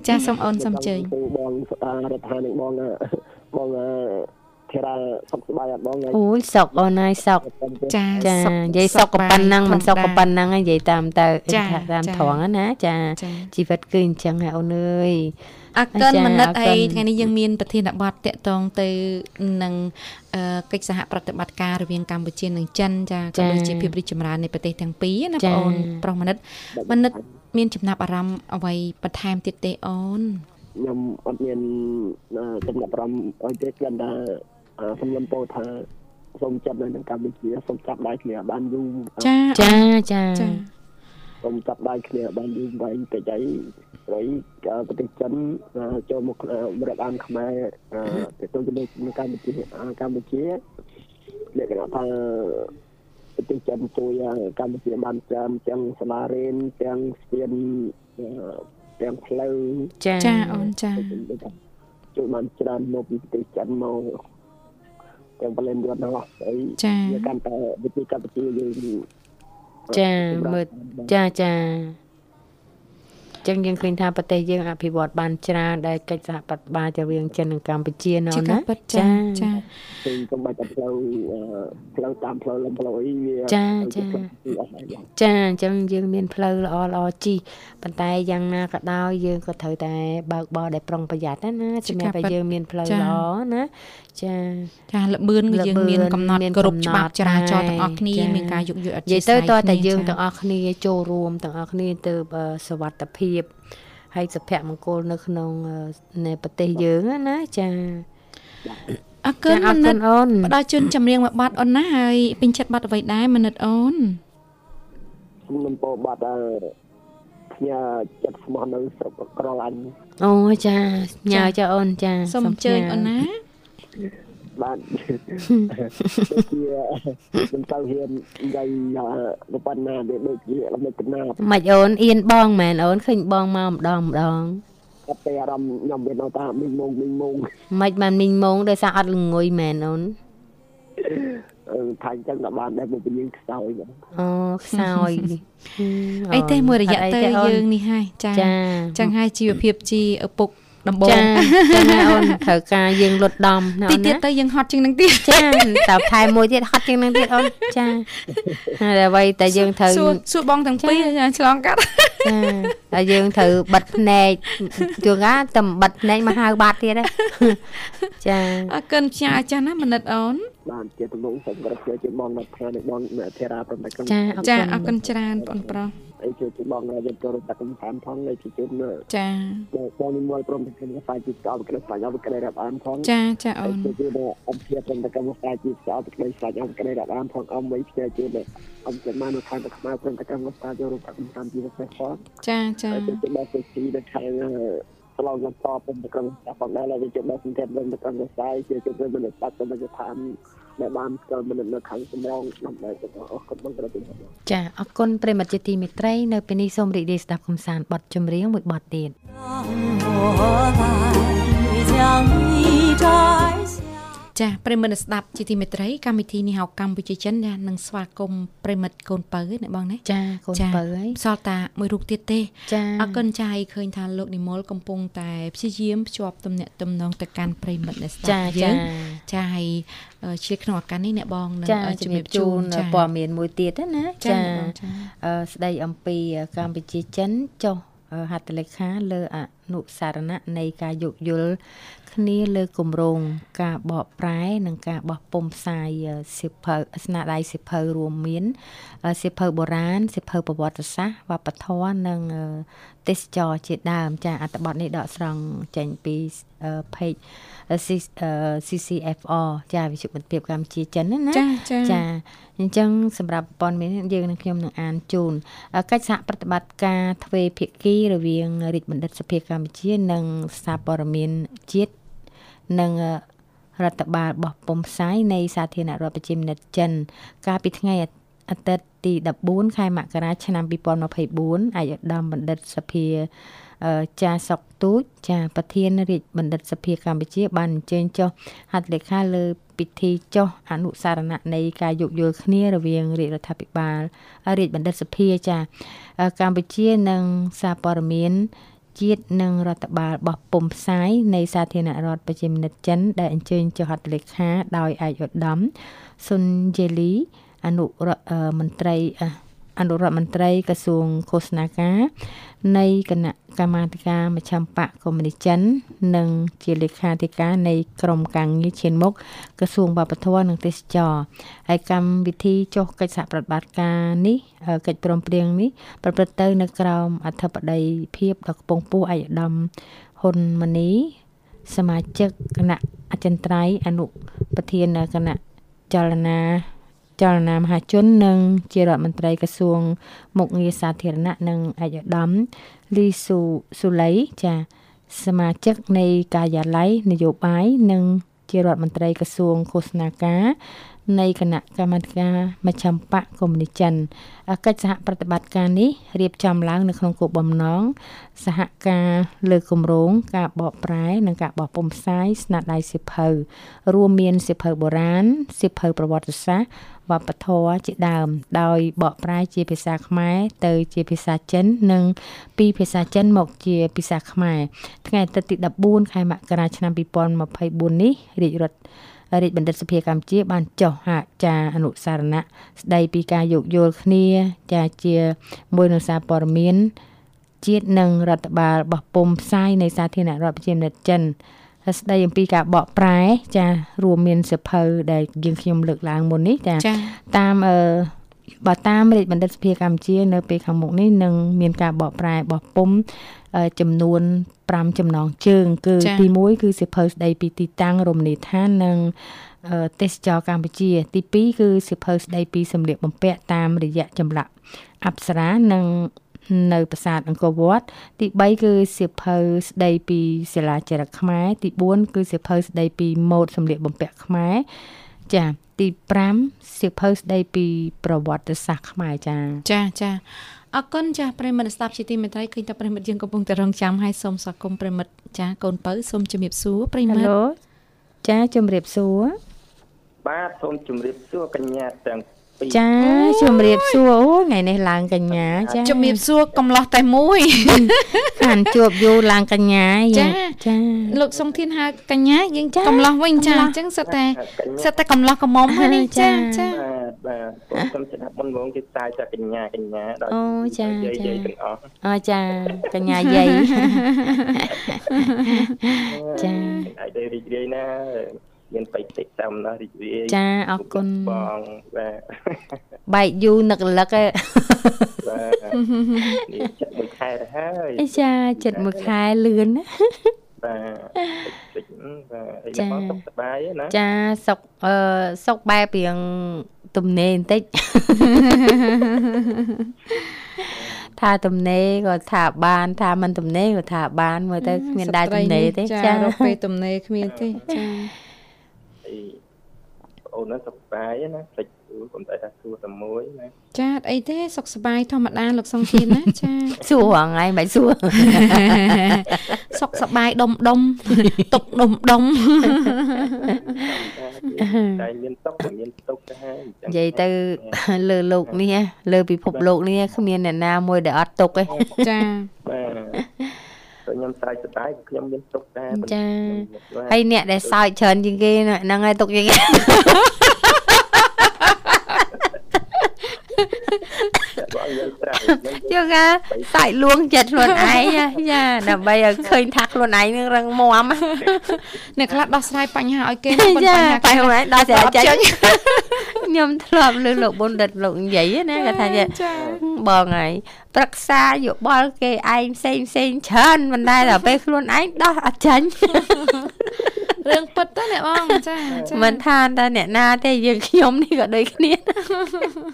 Speaker 1: ចាសូមអូនសូមអញ្ជើញ
Speaker 4: បងអឺរដ្ឋានឹងបងអឺបងអឺ ធារាសុខសប្បាយអត់បង
Speaker 2: អូយសុខអូនហើយសុខ
Speaker 1: ចា
Speaker 2: ចានិយាយសុខក៏ប៉ុណ្ណឹងមិនសុខក៏ប៉ុណ្ណឹងនិយាយតាមទៅតាមត្រង់ណាចាជីវិតគឺអញ្ចឹងហើយអូនអើយ
Speaker 1: អកិនមនិតអីថ្ងៃនេះយើងមានប្រធានបទតកតងទៅនឹងកិច្ចសហប្រតិបត្តិការរវាងកម្ពុជានិងចិនចាក៏ដូចជាភាពរីកចម្រើននៃប្រទេសទាំងពីរណាបងអូនប្រុសមនិតមនិតមានចំណាប់អារម្មណ៍អ្វីបន្ថែមទៀតទេអូន
Speaker 4: ខ្ញុំអត់មានចំណាប់អារម្មណ៍អីទេគ្រាន់តែ សំឡំពោថាសូមចាប់នៅក្នុងកម្ពុជាសូមចាប់ដៃគ្នាបានយូរ
Speaker 1: ចា
Speaker 2: ចាចា
Speaker 4: សូមចាប់ដៃគ្នាបានយូរវែងតិចអីហើយប្រទេសចិនចូលមករដ្ឋអានខ្មែរទៅទៅជាមួយកម្ពុជាកម្ពុជាលក្ខណៈថាប្រទេសចិនជួយកម្ពុជាបានច្រើនទាំងសាលារៀនទាំងស្ពានទាំងផ្លូវ
Speaker 1: ចាចាអូនចា
Speaker 4: ជួយបានច្រើនមកពីប្រទេសចិនមក ទាំងបលែនយន្តហ្នឹងហើយ
Speaker 1: វា
Speaker 4: កាន់តែវិធីកម្ពុជាយើង
Speaker 2: ចាមើលចាចា ចឹងយើងឃើញថាប្រទេសយើងអភិវឌ្ឍបានច្រើនដែលកិច្ចសហប្រតិបត្តិរវាងចិននិងកម្ពុជានៅណា
Speaker 1: ចាចា
Speaker 4: ពីសម្បត្តិផ្លូវផ្លូវតាមផ្លូវលំផ្លូវអីវា
Speaker 2: ចាចាចាអញ្ចឹងយើងមានផ្លូវល្អល្អជីប៉ុន្តែយ៉ាងណាក៏ដោយយើងក៏ត្រូវតែបើកបរដែលប្រុងប្រយ័ត្នណាណាសម្រាប់តែយើងមានផ្លូវល្អណាចា
Speaker 1: ចាលម្អឿនគឺយើងមានកំណត់គ្រប់ច្បាប់ចរាចរណ៍ទាំងអស់គ្នាមានការយកយកអធិស្ឋា
Speaker 2: ននិយាយទៅតើតែយើងទាំងអស់គ្នាចូលរួមទាំងអស់គ្នាទៅសវត្ថភាពហើយសុភមង្គលនៅក្នុងនៃប្រទេសយើងណាចា
Speaker 1: អរគុណមនិតអូនផ្ដល់ជូនចម្រៀងមួយបាត់អូនណាហើយពេញចិត្តបាត់អ្វីដែរមនិតអូន
Speaker 4: ខ្ញុំពោបាត់ផ្ញើចិត្តស្មោះនៅស្រុកក្រឡាញ់
Speaker 2: អូចាញ៉ាចាអូនចា
Speaker 1: សូមអញ្ជើញអូនណា
Speaker 4: បាទជាមិនទៅហ៊ាននិយាយប៉ុណ្ណាដូចជាមិនកណា
Speaker 2: មិនអូនអៀនបងមែនអូនឃើញបងមកម្ដងម្ដង
Speaker 4: អត់តែអារម្មណ៍ខ្ញុំវានៅតាមីងមងមីងមង
Speaker 2: មិនបានមីងមងដោយសារអត់ល្ងុយមែនអូន
Speaker 4: អឺថាអញ្ចឹងក៏បានដែរមកយើងខ្សោយ
Speaker 2: អូខ្សោយ
Speaker 1: អីទេមួយរយៈទៅយើងនេះហើយចាចឹងហើយជីវភាពជីឪពុក ដំបូងចា
Speaker 2: ចឹងណាអូនត្រូវការយើងលុតដំ
Speaker 1: ណាអូនណាទៀតទៅយើងហត់ជាងនឹងទៀត
Speaker 2: ចាតើថែមួយទៀតហត់ជាងនឹងទៀតអូនចាហើយអ្វីតែយើងត្រូវ
Speaker 1: សួរបងទាំងពីរឆ្លងកាត់
Speaker 2: ចាតែយើងត្រូវបិទភ្នែកជួងណាតែបិទភ្នែកមកហៅបាត់ទៀតចា
Speaker 1: អរគុណចាចាស់ណាមនិតអូន
Speaker 4: បានជាទំនុកសម្រាប់ជាបងមកផ្នែកបងធារាប្រតិកម្ម
Speaker 1: ចាចាអរគុណច្រើនបងប្រុស
Speaker 4: អីជួយបងរាជចូលតែកំសាន្តផងនៅជួយ
Speaker 1: ចា
Speaker 4: បងនិមលព្រមទាំងខ្ញុំសាយជីស្កោក្លេស្លាញ់អបក្លេរាប់អានផង
Speaker 1: ចាចាអូន
Speaker 4: ជួយអំភាព្រមទាំងកម្មសាយជីស្កោក្លេស្លាញ់អបក្លេរាប់អានផងអំវិញផ្សេងជួយអំចិត្តមកនៅខាងតែខ្មែរព្រមទាំងកម្មសាយចូលរួមកំសាន្តជីវិតផង
Speaker 1: ចាចា
Speaker 4: ជួយបងទៅទីនៅខាង ឆ្លងបន្តព្រមទាំងកម្មសាយផងដែរហើយជួយបងសង្កេតព្រមទាំងកម្មសាយជួយជួយមិនបាត់ទៅមកឋានដែលបានស្គាល់មនុស្សនៅខាងសំរងដើម្បីទៅអស់គាត់បងក្រតិ
Speaker 2: ចាអរគុណប្រិមត្តជាទីមេត្រីនៅពេលនេះសូមរីករាយស្ដាប់កំសាន្តបទចម្រៀងមួយបទទៀត
Speaker 1: ចាប្រិមិត្តស្ដាប់ជាទីមេត្រីកម្មវិធីនេះហៅកម្ពុជាចិនចានឹងស្វាគមន៍ប្រិមិត្តកូនបើណាបងណា
Speaker 2: ចាកូនបើហើយ
Speaker 1: សល់តាមួយរូបទៀតទេចាអរគុណចាឲ្យឃើញថាលោកនិមលកំពុងតែព្យាយាមភ្ជាប់ទំនាក់ទំនងទៅកាន់ប្រិមិត្តអ្នកស្ដាប់យើងចាឲ្យជាក្នុងឱកាសនេះអ្នកបង
Speaker 2: នឹងជំរាបជូនព័ត៌មានមួយទៀតណាចាស្ដីអំពីកម្ពុជាចិនចុះ ហត្ថលេខាលើអនុសារណៈនៃការយោគយល់គ្នាលើគម្រោងការបកប្រែ និងការបោះពុំផ្សាយសិភៅស្នាដៃសិភៅរួមមានសិភៅបុរាណសិភៅប្រវត្តិសាស្ត្រវប្បធម៌និងទេសចរជាដើមចាអត្ថបទនេះដកស្រង់ចេញពី page CCFR ចាវិទ្យុមិត្តភាពកម្ពុជាចិនណា
Speaker 1: ចាចា
Speaker 2: អញ្ចឹងសម្រាប់ព័ត៌មានយើងនឹងខ្ញុំនឹងអានជូនកិច្ចសហប្រតិបត្តិការទ្វេភាគីរវាងរាជបណ្ឌិតសភាកម្ពុជា និងសារព័ត៌មានជាតិនិងរដ្ឋបាលបោះពុំផ្សាយនៃសាធារណរដ្ឋប្រជាមានិតចិន កាលពីថ្ងៃអាទិត្យទី14ខែមករាឆ្នាំ2024ឯកឧត្តមបណ្ឌិតសភា ចាសុកទូចចាប្រធានរាជបណ្ឌិតសភាកម្ពុជា បានអញ្ជើញចុះហត្ថលេខាលើពិធីចុះអនុសារណៈនៃការយោគយល់គ្នារវាងរាជរដ្ឋាភិបាលរាជបណ្ឌិតសភាចាកម្ពុជានិងសារព័ត៌មានជាតិនិងរដ្ឋបាលរបស់ពុំផ្សាយនៃសាធារណរដ្ឋប្រជាមានិតចិនដែលអញ្ជើញចុះហត្ថលេខាដោយឯកឧត្តមស៊ុនយេលីអនុរដ្ឋមន្ត្រី អនុរដ្ឋមន្ត្រីក្រសួងឃោសនាការនៃគណៈកម្មាធិការមជ្ឈមបកកុម្មុយនីចិន និងជាលេខាធិការនៃក្រមការងារឈានមុខក្រសួងវប្បធម៌និងទេសចរហើយកម្មវិធីចុះកិច្ចសហប្រតិបត្តិការនេះកិច្ចព្រមព្រៀងនេះប្រព្រឹត្តទៅនៅក្រោមអធិបតីភាពដ៏ខ្ពង់ខ្ពស់ឯកឧត្តមហ៊ុនម៉ាណីសមាជិកគណៈអចិន្ត្រៃយ៍អនុប្រធានគណៈចលនា ចលនាមហាជននិង ជារដ្ឋមន្ត្រីក្រសួង មុខងារសាធារណៈនិងឯកឧត្តមលីស៊ូស៊ូឡៃចាសមាជិកនៃការិយាល័យនយោបាយនិងជារដ្ឋមន្ត្រីក្រសួងឃោសនាការ នៃគណៈកម្មាធិការមជ្ឈមបកកុម្មុយនីចិនកិច្ចសហប្រតិបត្តិការនេះរៀបចំឡើងនៅក្នុងគោលបំណងសហការលើគម្រោងការបកប្រែនិងការបោះពុម្ពផ្សាយស្នាដៃសិភៅរួមមានសិភៅបុរាណសិភៅប្រវត្តិសាស្ត្រវប្បធម៌ជាដើម ដោយបកប្រែជាភាសាខ្មែរទៅជាភាសាចិន និង ពីភាសាចិនមកជាភាសាខ្មែរថ្ងៃអាទិត្យទី14ខែមករាឆ្នាំ2024នេះរាជរដ្ឋ រាជបណ្ឌិតសភាកម្ពុជាបានចុះហចាអនុសារណៈស្ដីពីការយោគយល់គ្នាចាជាមួយនឹងសារព័ត៌មានជាតិនិងរដ្ឋបាលរបស់ពុំផ្សាយនៃសាធារណរដ្ឋប្រជាមានិតចិនស្ដីអំពីការបកប្រែចារួមមានសភៅដែលយើងខ្ញុំលើកឡើងមុននេះចាតាមអឺបើតាមរាជបណ្ឌិតសភាកម្ពុជានៅពេលខាងមុខនេះនឹងមានការបកប្រែរបស់ពុំ ចំនួន5ចំណងជើង គឺទី1គឺសិភៅស្ដីពីទីតាំងរមណីយដ្ឋាននិងទេសចរកម្ពុជា ទី2គឺសិភៅស្ដីពីសម្លៀកបំពាក់តាមរយៈចម្លាក់អប្សរានិងនៅប្រាសាទអង្គរវត្តទី3គឺសៀវភៅស្ដីពីសិលាចារឹកខ្មែរទី4គឺសៀវភៅស្ដីពីម៉ូដសម្លៀកបំពាក់ខ្មែរចាទី5សៀវភៅស្ដីពីប្រវត្តិសាស្ត្រខ្មែរចា
Speaker 1: ចាចា អរគុណចាស់ប្រិមិត្តស្ដាប់ជាទីមេត្រីឃើញតែប្រិមិត្តយើងកំពុងតែរងចាំឲ្យសូមស្វាគមន៍ប្រិមិត្តចាស់កូនពៅសូមជំរាបសួរប្រិមិត្តហៅ
Speaker 2: ចាជំរាបសួរ
Speaker 4: បាទសូមជំរាបសួរកញ្ញាទាំង
Speaker 2: ចាជំរាបសួរអូថ្ងៃនេះឡើងកញ្ញាចា
Speaker 1: ជំរាបសួរកំឡោះតែមួយ
Speaker 2: ខានជួបយូរឡើងកញ្ញា
Speaker 1: ចាចាលោកសុងធានហៅកញ្ញាយើងកំឡោះវិញចាអញ្ចឹងសិតតែសិតតែកំឡោះកំមុំហើយនេះចាចា
Speaker 4: បាទបាទខ្ញុំស្ដាប់មុនងគេផ្សាយតែកញ្ញាកញ្ញាដល់
Speaker 2: អូចា
Speaker 4: យាយយាយទាំងអស់
Speaker 2: អូចាកញ្ញាយាយ
Speaker 4: ចាអាចទៅរីករាយណាមានបៃតិតាមណារីករាយ
Speaker 2: ចាអរគុណ
Speaker 4: បងបាទ
Speaker 2: បែកយូរនឹករលឹកឯង
Speaker 4: បាទនេះចិត្តមួយខែទៅហើយ
Speaker 2: ចាចិត្តមួយខែលឿនណា
Speaker 4: បាទតិចបាទអីបងសុខសប្បាយណា
Speaker 2: ចាសុខអឺសុខបែបរៀង ទំនេរបន្តិចថាទំនេរក៏ថាបាន ថាមិនទំនេរក៏ថាបានមើលទៅគ្មានដែរទំនេរទេ
Speaker 1: ចារកពេលទំនេរគ្មានទេចា
Speaker 4: បងអូនហ្នឹងសុខសប្បាយណាភ្លេច គំតែថាសួរតែមួយណា
Speaker 1: ចាអីទេសុខសប្បាយធម្មតាលោកសុងធានណាចា
Speaker 2: សួរហងៃមិនសួរ
Speaker 1: សុខសប្បាយដុំដុំទុកដុំដុំ
Speaker 4: តែមានទុកមានទុកទៅហើយ
Speaker 2: និយាយទៅលើលោកនេះលើពិភពលោកនេះគ្មានអ្នកណាមួយដែលអត់ទុកទេ
Speaker 1: ចា
Speaker 4: បាទខ្ញុំស្រែកសប្បាយខ្ញុំមានទុកដែរ
Speaker 2: ចាហើយអ្នកដែលសើចច្រើនជាងគេហ្នឹងហើយទុកជាងគេ យើងថាសាច់លួងចិត្តខ្លួនឯងចាដើម្បីឲ្យឃើញថាខ្លួនឯងនឹងរឹងមាំ
Speaker 1: អ្នកខ្លះដោះស្រាយបញ្ហាឲ្យគេ
Speaker 2: មិនបញ្ហាបញ្ហាដោះស្រាយចេញខ្ញុំធ្លាប់លើលោកបុណ្ឌិតលោកនិយាយណាគាត់ថាបងហើយប្រឹក្សាយោបល់គេឯងផ្សេងផ្សេងច្រើនមិនដែរដល់ពេលខ្លួនឯងដោះអត់ចាញ់
Speaker 1: រឿងពិតទៅអ្នកបងចា
Speaker 2: ចាមិនថាតែអ្នកណាទេយើងខ្ញុំនេះក៏ដូចគ្នា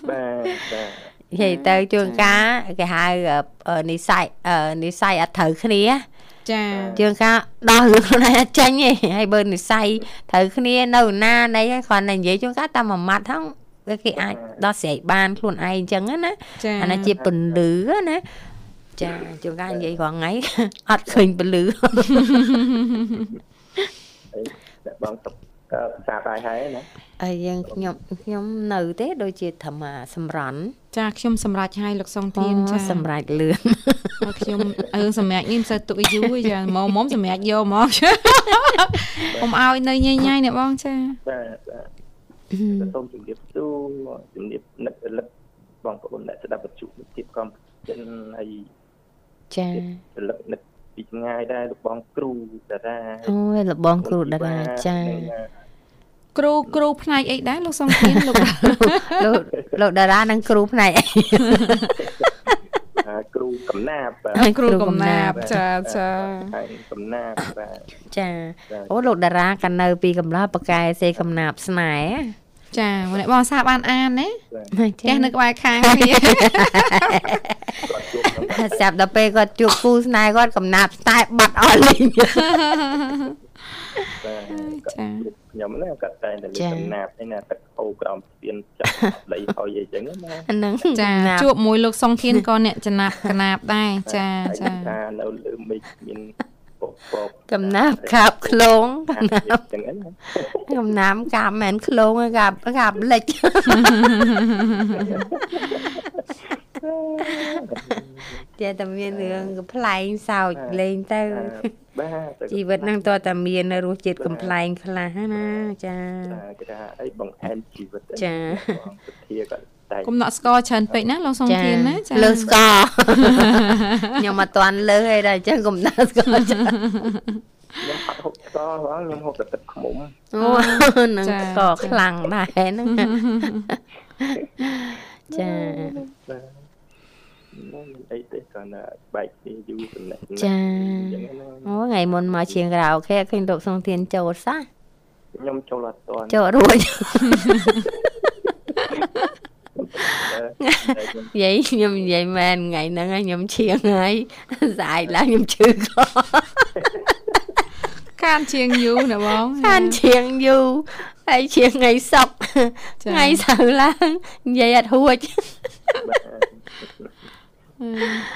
Speaker 4: បាទបាទ
Speaker 2: និយាយទៅជួនកាលគេហៅនិស័យនិស័យអត់ត្រូវគ្នា
Speaker 1: ចា
Speaker 2: ជួនកាលដោះរឿងខ្លួនឯងអត់ចាញ់ទេហើយបើនិស័យត្រូវគ្នានៅណាណីហើយគ្រាន់តែនិយាយជួនកាលតែមួយម៉ាត់ហ្នឹងគេអាចដោះស្រាយបានខ្លួនឯងអញ្ចឹងណាអានេះជាពន្លឺណាចាជួនកាលនិយាយរាល់ថ្ងៃអត់ឃើញពលឺ
Speaker 4: តែបងសុខ ក
Speaker 5: ក៏ផ្សារបាយហើយណា
Speaker 2: ហើយយើងខ្ញុំខ្ញុំនៅទេដូចជាធម្មសម្រន់
Speaker 1: ចាខ្ញុំសម្រេចឲ្យលោកសុងធានចា
Speaker 2: សម្រាប់លឿន
Speaker 1: ហើយខ្ញុំអឺសម្រាប់នេះមិនសូវទុកឲ្យយូរទេចាមកមុំសម្រាប់យកមកចាកុំឲ្យនៅញ៉ៃញ៉ៃអ្នកបងចា
Speaker 5: បាទបាទក៏សូមជម្រាបសួរជំរាបនឹករលឹកបងប្អូនអ្នកស្ដាប់វិទ្យុមិត្តភាពកម្ពុជាហើយ
Speaker 2: ចា
Speaker 5: រលឹកនឹកពីចម្ងាយដែរលោកបងគ្រូតារា
Speaker 2: អូយលបងគ្រូតារាចា
Speaker 1: គ្រូគ្រូផ្នែកអីដែរលោកសុងធានលោក
Speaker 2: លោកលោកតារានិងគ្រូផ្នែកអី
Speaker 5: អាគ្រូកំណាបបាទ
Speaker 2: ហើយ
Speaker 1: គ្រូកំណាបចាចា
Speaker 5: ហើយកំណាបបាទ
Speaker 2: ចាអូលោកតារាកាលនៅពីកំឡោះបកែសេកំណាបស្នេហ៍
Speaker 1: ចាអ្នកបងសាបអានអានណា
Speaker 2: ណា
Speaker 1: ផ្ទះនៅក្បែរខាងគ្នា
Speaker 5: គាត់ជួបក្នុង
Speaker 2: ចាប់ដល់ពេលគាត់ជួបគូស្នេហ៍គាត់កំណាបស្តែបាត់អស់លេង
Speaker 5: បាទ
Speaker 1: ចា
Speaker 5: ខ្ញុំណាគាត់តែតែលេ
Speaker 2: ចា
Speaker 5: ខកំណាបឯណាទឹកអូក្រោមស្ពានចាប់ដីហើយអីចឹងណា
Speaker 2: ហ្នឹង
Speaker 1: ចា
Speaker 2: កំណាប
Speaker 1: ជួបមួយលោកសុងធានក៏អ្នកចំណាប់កណាបដែរចាចា
Speaker 5: ថានៅលើមេឃមានពពក
Speaker 2: កំណាបកាបឃ្លងកំណាប
Speaker 5: ចឹងណា
Speaker 2: កំណាបកាបមិនមែនឃ្លងទេកាបកាបលិច តែតែមានរឿងកំ pl ែងសោចលេងទៅ
Speaker 5: បាទ
Speaker 2: ជីវិតហ្នឹងតើតែមានរសជាតិកំ pl ែងខ្លះណាចា
Speaker 5: គេថាអីបងអែនជីវិត
Speaker 2: ចា
Speaker 5: សុធាក៏តែ
Speaker 1: គុំដកស្ករច្រើនពេកណាលោកសុងធានណាចា
Speaker 2: លើស្ករខ្ញុំអត់ទាន់លើអីដែរអញ្ចឹងកុំដាក់ស្ករចា
Speaker 5: ខ្ញុំអត់ហូបស្ករហ្មងខ្ញុំហូបតែទឹកខ្មុំ
Speaker 2: អូនឹងស្ករខ្លាំងដែរហ្នឹងចា
Speaker 5: បាទ មិនអីទេគ្រាន់តែបែកគ្នាយូរចំណេះ
Speaker 2: ចា
Speaker 5: ចឹងណា
Speaker 2: អូថ្ងៃមុនមកជាងក្រៅអូខេឃើញលោកសុងធានចូលសោះ
Speaker 5: ខ្ញុំចូលអត់ទាន់
Speaker 2: ចូលរួច
Speaker 5: តែខ្ញុំ
Speaker 2: និយាយខ្ញុំនិយាយមែនថ្ងៃហ្នឹងខ្ញុំឈៀងហើយស្អែកឡើងខ្ញុំឈឺក
Speaker 1: ខានជាងយូរណាបង
Speaker 2: ខានឈៀងយូរហើយឈៀងថ្ងៃសុក
Speaker 1: ចា
Speaker 2: ថ្ងៃសៅរ៍ឡើងនិយាយអត់រួច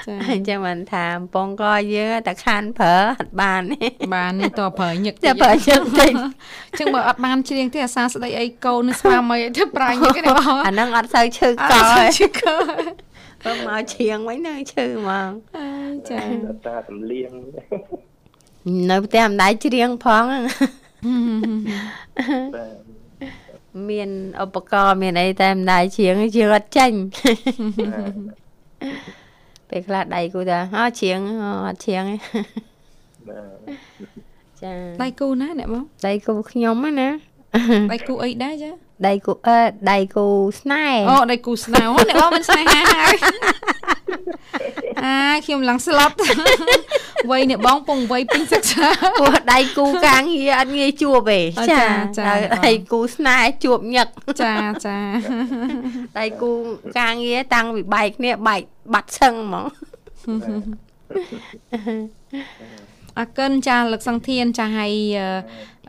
Speaker 1: ចា
Speaker 2: អញ្ចឹងមិនថាកំពងកយើងតែខានប្រើអត់បានទេ
Speaker 1: បាននេះតើប្រើញឹក
Speaker 2: តែប្រើជើងតិច
Speaker 1: ចឹងបើអត់បានច្រៀងទេអាសាស្ដីអីកូននឹងស្វាមីអីទៅប្រាញ់ញឹកទេបង
Speaker 2: អាហ្នឹងអត់សូវឈឺ
Speaker 1: អ
Speaker 2: ក
Speaker 1: ត់
Speaker 2: ទេ
Speaker 1: ឈឺក
Speaker 2: បើមកឈៀងវិញហ្នឹងឈឺហ្មង
Speaker 1: ចា
Speaker 5: តាសំលៀង
Speaker 2: នៅផ្ទះម្ដាយច្រៀងផងហ្នឹង
Speaker 5: បាទ
Speaker 2: មានឧបករណ៍មានអីតែម្ដាយច្រៀងច្រៀងអត់ចាញ់ ពេលខ្លះដៃគូថាអូច្រៀងអូអត់ច្រៀងទេ
Speaker 5: បាទ
Speaker 2: ចា
Speaker 1: ដៃគូណាអ្នកបង
Speaker 2: ដៃគូខ្ញុំហ្នឹងណា
Speaker 1: ដៃគូអីដែរចា
Speaker 2: ដៃគូអឺដៃគូស្នេហ៍
Speaker 1: អូដៃគូស្នេហ៍អូអ្នកបងមិនស្នេហាហើយអាខ្ញុំឡើងស្លាប់វ័យអ្នកបងពងវ័យពេញសិក្សា
Speaker 2: ព្រោះដៃគូការងារអត់ងាយជួបទេ
Speaker 1: អ่าចាចា
Speaker 2: ដល់ដៃគូស្នេហ៍ជួបញឹក
Speaker 1: ចាចា
Speaker 2: ដៃគូការងារតាំងពីបែកគ្នាបែកបាត់សឹងហ្មង
Speaker 1: អរគុណចាលោកសង្ធានចាឲ្យ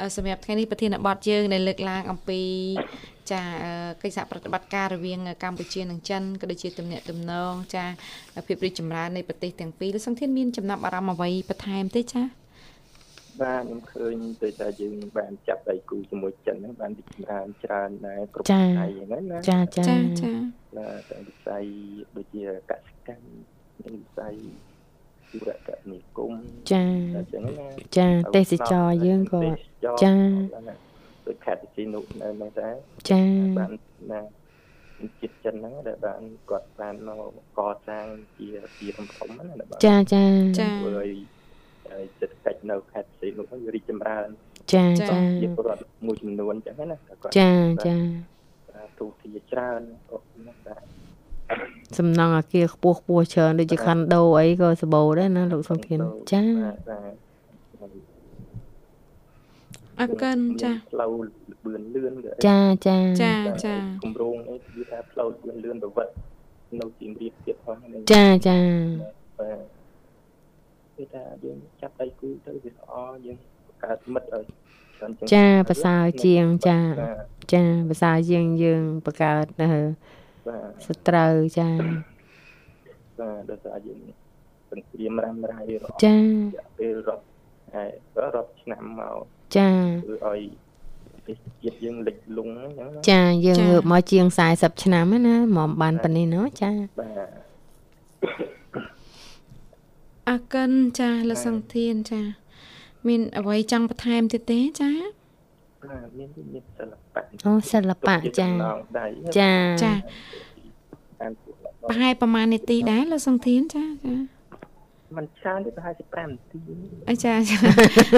Speaker 1: អឺសម្រាប់ថ្ងៃនេះប្រធានបទយើងដែលលើកឡើងអំពីចាអឺកិច្ចសហប្រតិបត្តិការរវាងកម្ពុជានិងចិនក៏ដូចជាទំនាក់ទំនងចាភាពរីកចម្រើននៃប្រទេសទាំងពីរលោកសង្ធានមានចំណាប់អារម្មណ៍អ្វីបន្ថែមទេចា
Speaker 5: បាទខ្ញុំឃើញទៅតែយើងបានចាប់ដៃគូជាមួយចិនហ្នឹងបានរីកចម្រើនច្រើនដែរគ្រប់
Speaker 2: ចា
Speaker 5: វិស័យហ្នឹងណា
Speaker 2: ចាចា
Speaker 1: ចាចា
Speaker 5: បាទតែវិស័យដូចជាកសិកម្មនិងវិស័យ ជីវកនិគម
Speaker 2: ចា
Speaker 5: អញ្ចឹងណា
Speaker 2: ចាទេសចរយើងក៏ចា
Speaker 5: ដូចខេត្តស៊ីនុនៅហ្នឹងដែរ
Speaker 2: ចា
Speaker 5: បានណាជាតិចិនហ្នឹងដែលបានគាត់បានមកកសាងជាជាធំធំហ្នឹងណាបាទ
Speaker 2: ចាចា
Speaker 1: ចា
Speaker 5: ធ្វើឲ្យឲ្យសេដ្ឋកិច្ចនៅខេត្តផ្សេងនោះវិញរីកចម្រើន
Speaker 2: ចា
Speaker 1: ចា
Speaker 2: ចា
Speaker 5: ជាពលរដ្ឋមួយចំនួនអញ្ចឹងណាតែគាត់
Speaker 2: ចាចា
Speaker 5: ទូទាច្រើនក៏ណាបាទ
Speaker 2: សំណង់អាគារខ្ពស់ខ្ពស់ច្រើនដូចជាខណ្ឌដូអីក៏សម្បូរដែរណាលោកសុធានចា
Speaker 5: បាទបាទ
Speaker 1: អរគុណចា
Speaker 5: ផ្លូវលបឿនលឿនក៏
Speaker 2: ចាចា
Speaker 1: ចាចា
Speaker 5: គម្រោងនេះគឺថាផ្លូវលឿនលឿនប្រវត្តិនៅជាងរៀបទៀតផងហ្នឹង
Speaker 2: ចាចា
Speaker 5: បាទគឺថាយើងចាប់ដៃគូទៅវាល្អយើងបង្កើតមិត្តឲ្យច្រើនជាង
Speaker 2: ចាប្រសើរជាងចា
Speaker 5: បាទ
Speaker 2: ចាភាសាយើងយើងបង្កើតអឺ
Speaker 5: បាទ
Speaker 2: សត្រូវចា
Speaker 5: បាទដោយសារយើងសង្គ្រាមរ៉ាំរ៉ៃរហូត
Speaker 2: ចា
Speaker 5: រយៈពេលរាប់ហើយរាប់ឆ្នាំមក
Speaker 2: ចា
Speaker 5: គឺឲ្យប្រទេសជាតិយើងលិចលង់អញ្ចឹង
Speaker 2: ចាយើងងើបមកជាង40ឆ្នាំហើយណាមកបានប៉ុណ្នេះណោះចា
Speaker 5: បាទ
Speaker 1: អរគុណចាលោកសង្ធានចា មានអ្វីចង់បន្ថែមទៀតទេចា
Speaker 5: បាទមានមានសិល្បៈ
Speaker 2: អូសិល្បៈចា
Speaker 5: ដៃ
Speaker 2: ចា
Speaker 1: ចា
Speaker 5: អានពួក
Speaker 1: ប្រហែលប្រហែលនាទីដែរលោកសង្ធានចាចា
Speaker 5: มันច្រើនទេប្រហែល15នាទី
Speaker 1: អីចាចា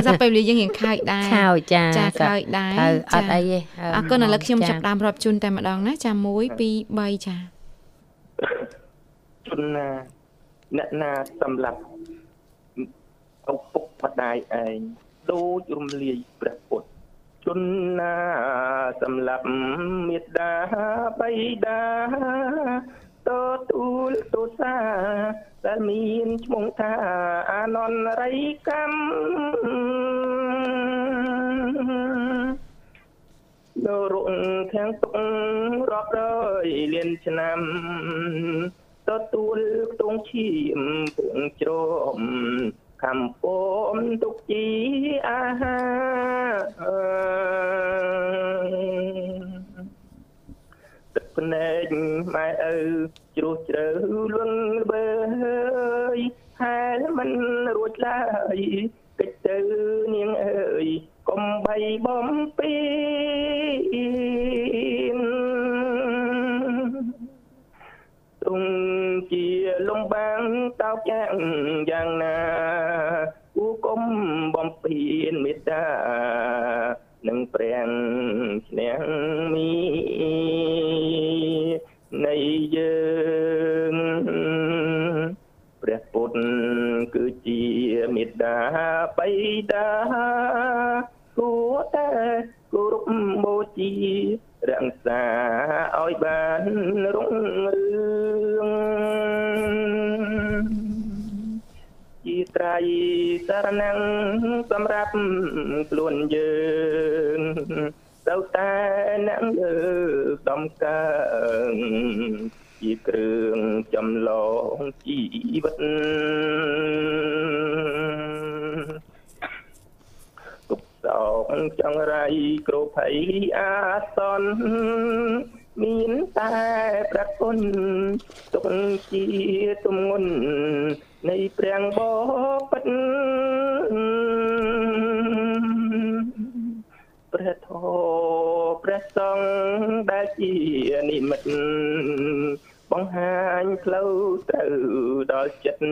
Speaker 1: ចាប់ពេលវេលាយើងរៀងខើចដែរ
Speaker 2: ខោចចា
Speaker 1: ចាខើច
Speaker 2: ក៏
Speaker 1: ដែរ
Speaker 2: ត្រូវអត់
Speaker 1: ចា
Speaker 2: អីទេ
Speaker 1: អរគុណឥឡូវខ្ញុំ
Speaker 2: ចា
Speaker 1: ចាប់ផ្ដើមរាប់ជូនតែម្ដងណាចា1 2 3ចា
Speaker 5: ជនណាអ្នកណាសម្រាប់ឪពុកម្ដាយឯងដូចរំលាយព្រះពុទ្ធ ជនណាសម្រាប់មេត្តាបៃតាតទូលទុសាដែលមានឈ្មោះថាអានន្ទរិយកម្មនៅរងខាងទុករាប់រយលានឆ្នាំទទួលខ្ទង់ឈាមពងជ្រម ខំពំទុកជាអាហារទឹកភ្នែកម៉ែឪជ្រោះជ្រៅលួងល្វើយហែលមិនរួចឡើយកិច្ចទៅនាងអើយកុំបីបំពេញទុំជាលំ បាំងតោកយ៉ាងយ៉ាងណាគូកុំបំពេញមេត្តានឹងព្រះឈ្នះមីនៃយើងព្រះពុទ្ធគឺជាមេត្តាបៃតាគួរតែគោរពបូជារក្សា ណងសម្រាប់ខ្លួនយើងទៅតែអ្នកលើដំកើងជាគ្រឿងចម្លងជីវិតទុកសោកចង្រៃគ្រោភ័យអាសន្នមានតែព្រះគុណទុកជាទំង និមិត្តបង្ហាញផ្លូវត្រូវដល់ចិត្ត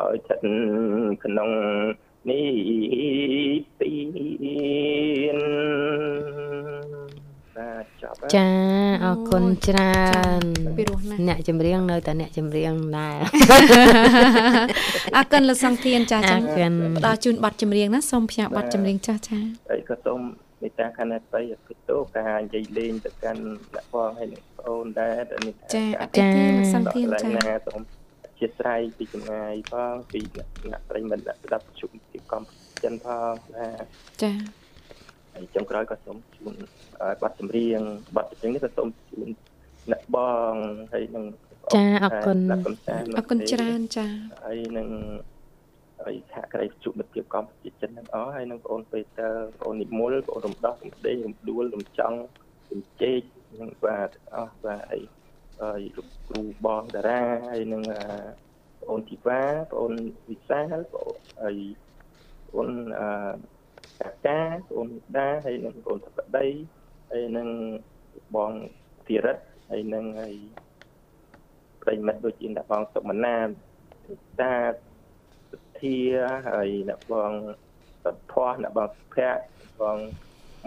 Speaker 5: ឲ្យចិត្តក្នុងនេះទីនបាទចប់ហើយ
Speaker 2: ចាអរគុណច្រើន
Speaker 1: ពីរោះណាស់
Speaker 2: អ្នកចម្រៀងនៅតែអ្នកចម្រៀងដែរ
Speaker 1: អរគុណលោកសង្ធានចា
Speaker 2: អ
Speaker 1: ចា
Speaker 2: រគុណ
Speaker 1: ផ្ដល់ជូនប័ណ្ណចម្រៀងណាសូមផ្ញើប័ណ្ណចម្រៀងចាស់ចា
Speaker 5: ហើយក៏សូម មេត្តាខណ្ឌបៃអភិតោការនិយាយលេងទៅកាន់អ្នកបងហើយអ្នកប្អូនដែរដែលមាន
Speaker 1: ចាអត់អីទេលោកសង្ធាន
Speaker 5: ដល់
Speaker 1: ចា
Speaker 5: ណាសូមអធិស្ឋានពីចម្ងាយផងពីអ្នកប្រិយមិត្តអ្នកស្ដាប់ជុំពីកំចិនផងណា
Speaker 1: ចា
Speaker 5: ហើយចុងក្រោយក៏សូមជូនឲ្យប័ណ្ណចម្រៀងប័ណ្ណចម្រៀងនេះក៏សូមជូនអ្នកបងហើយនឹង
Speaker 2: ចាអរគុណ
Speaker 5: អ្នកកំសាន្ត
Speaker 1: អរគុណច្រើនចា
Speaker 5: ហើយនឹង ហើយសហគ្រាសជួបមិត្តភាពកម្ពុជាចិនទាំងអស់ហើយនឹងបងអូនពេតើបងអូននិមលបងអូនរំដោះរំដេងរំដួលរំចង់រំជែកនឹងបាទទាំងអស់បាទហើយហើយលោកគ្រូបងតារាហើយនឹងអឺបងអូនធីវ៉ាបងអូនវិសាលបងអូនហើយបងអូនអឺកាកាបងអូនដាហើយនឹងបងអូនសក្តីហើយនឹងបងធីរិតហើយនឹងហើយប្រិយមិត្តដូចជាអ្នកបងសុកមណាតាស ធាហើយអ្នកបងសទ្ធោះអ្នកបងសុភ័ក្របង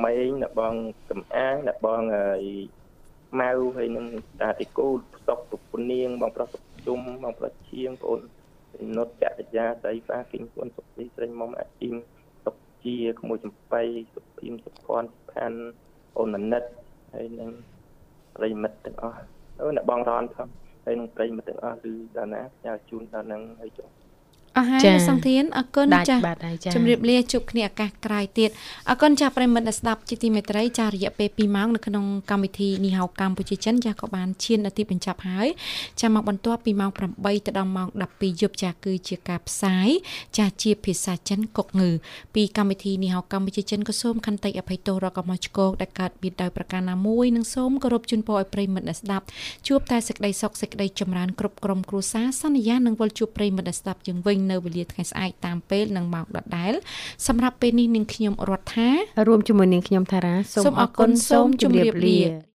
Speaker 5: ម៉េងអ្នកបងកំអាងអ្នកបងហើយម៉ៅហើយនឹងតាតិគូលផ្សុកប្រពន្ធនាងបងប្រុសសុខជុំបងប្រុសឈៀងបងអូននុតចក្រយាស្រីហ្វាគីងគុនសុខទីស្រីមុំអាជីមសុខជាក្មួយចំបៃសុភីមសុភ័ណ្ឌសុផាន់អូនមនិតហើយនឹងប្រិយមិត្តទាំងអស់អូអ្នកបងរនផងហើយនឹងប្រិយមិត្តទាំងអស់គឺដល់ណាញ៉ាជូនដល់នឹងហើយចុះ
Speaker 1: អស់ហើយលោកសង្ធានអរគុណចា៎ជម្រាបលាជួបគ្នាឱកាសក្រោយទៀតអរគុណចាស់ប្រិមិត្តដែលស្ដាប់ជាទីមេត្រីចារយៈពេល2ម៉ោងនៅក្នុងកម្មវិធីនីហៅកម្ពុជាចិនចាស់ក៏បានឈានដល់ទីបញ្ចប់ហើយចាស់មកបន្ទាប់ពីម៉ោង8ទៅដល់ម៉ោង12យប់ចាស់គឺជាការផ្សាយចាស់ជាភាសាចិនកុកងឺពីកម្មវិធីនីហៅកម្ពុជាចិនក៏សូមខន្តីអភ័យទោសរកមកឆ្កោកដែលកើតមានដោយប្រការណាមួយនិងសូមគោរពជូនពរឲ្យប្រិមិត្តដែលស្ដាប់ជួបតែសេចក្តីសុខសេចក្តីចម្រើនគ្រប់ក្រុមគ្រួសារសន្យានឹងវិលជួបប្រិមិត្តដែលស្ដាប់ជាងវិញនៅវេលាថ្ងៃស្អែកតាមពេលនិងម៉ោងដដែលសម្រាប់ពេលនេះនាងខ្ញុំរដ្ឋា
Speaker 2: រួមជាមួយនាងខ្ញុំថារា
Speaker 1: សូមអរគុណសូមជម្រាបលា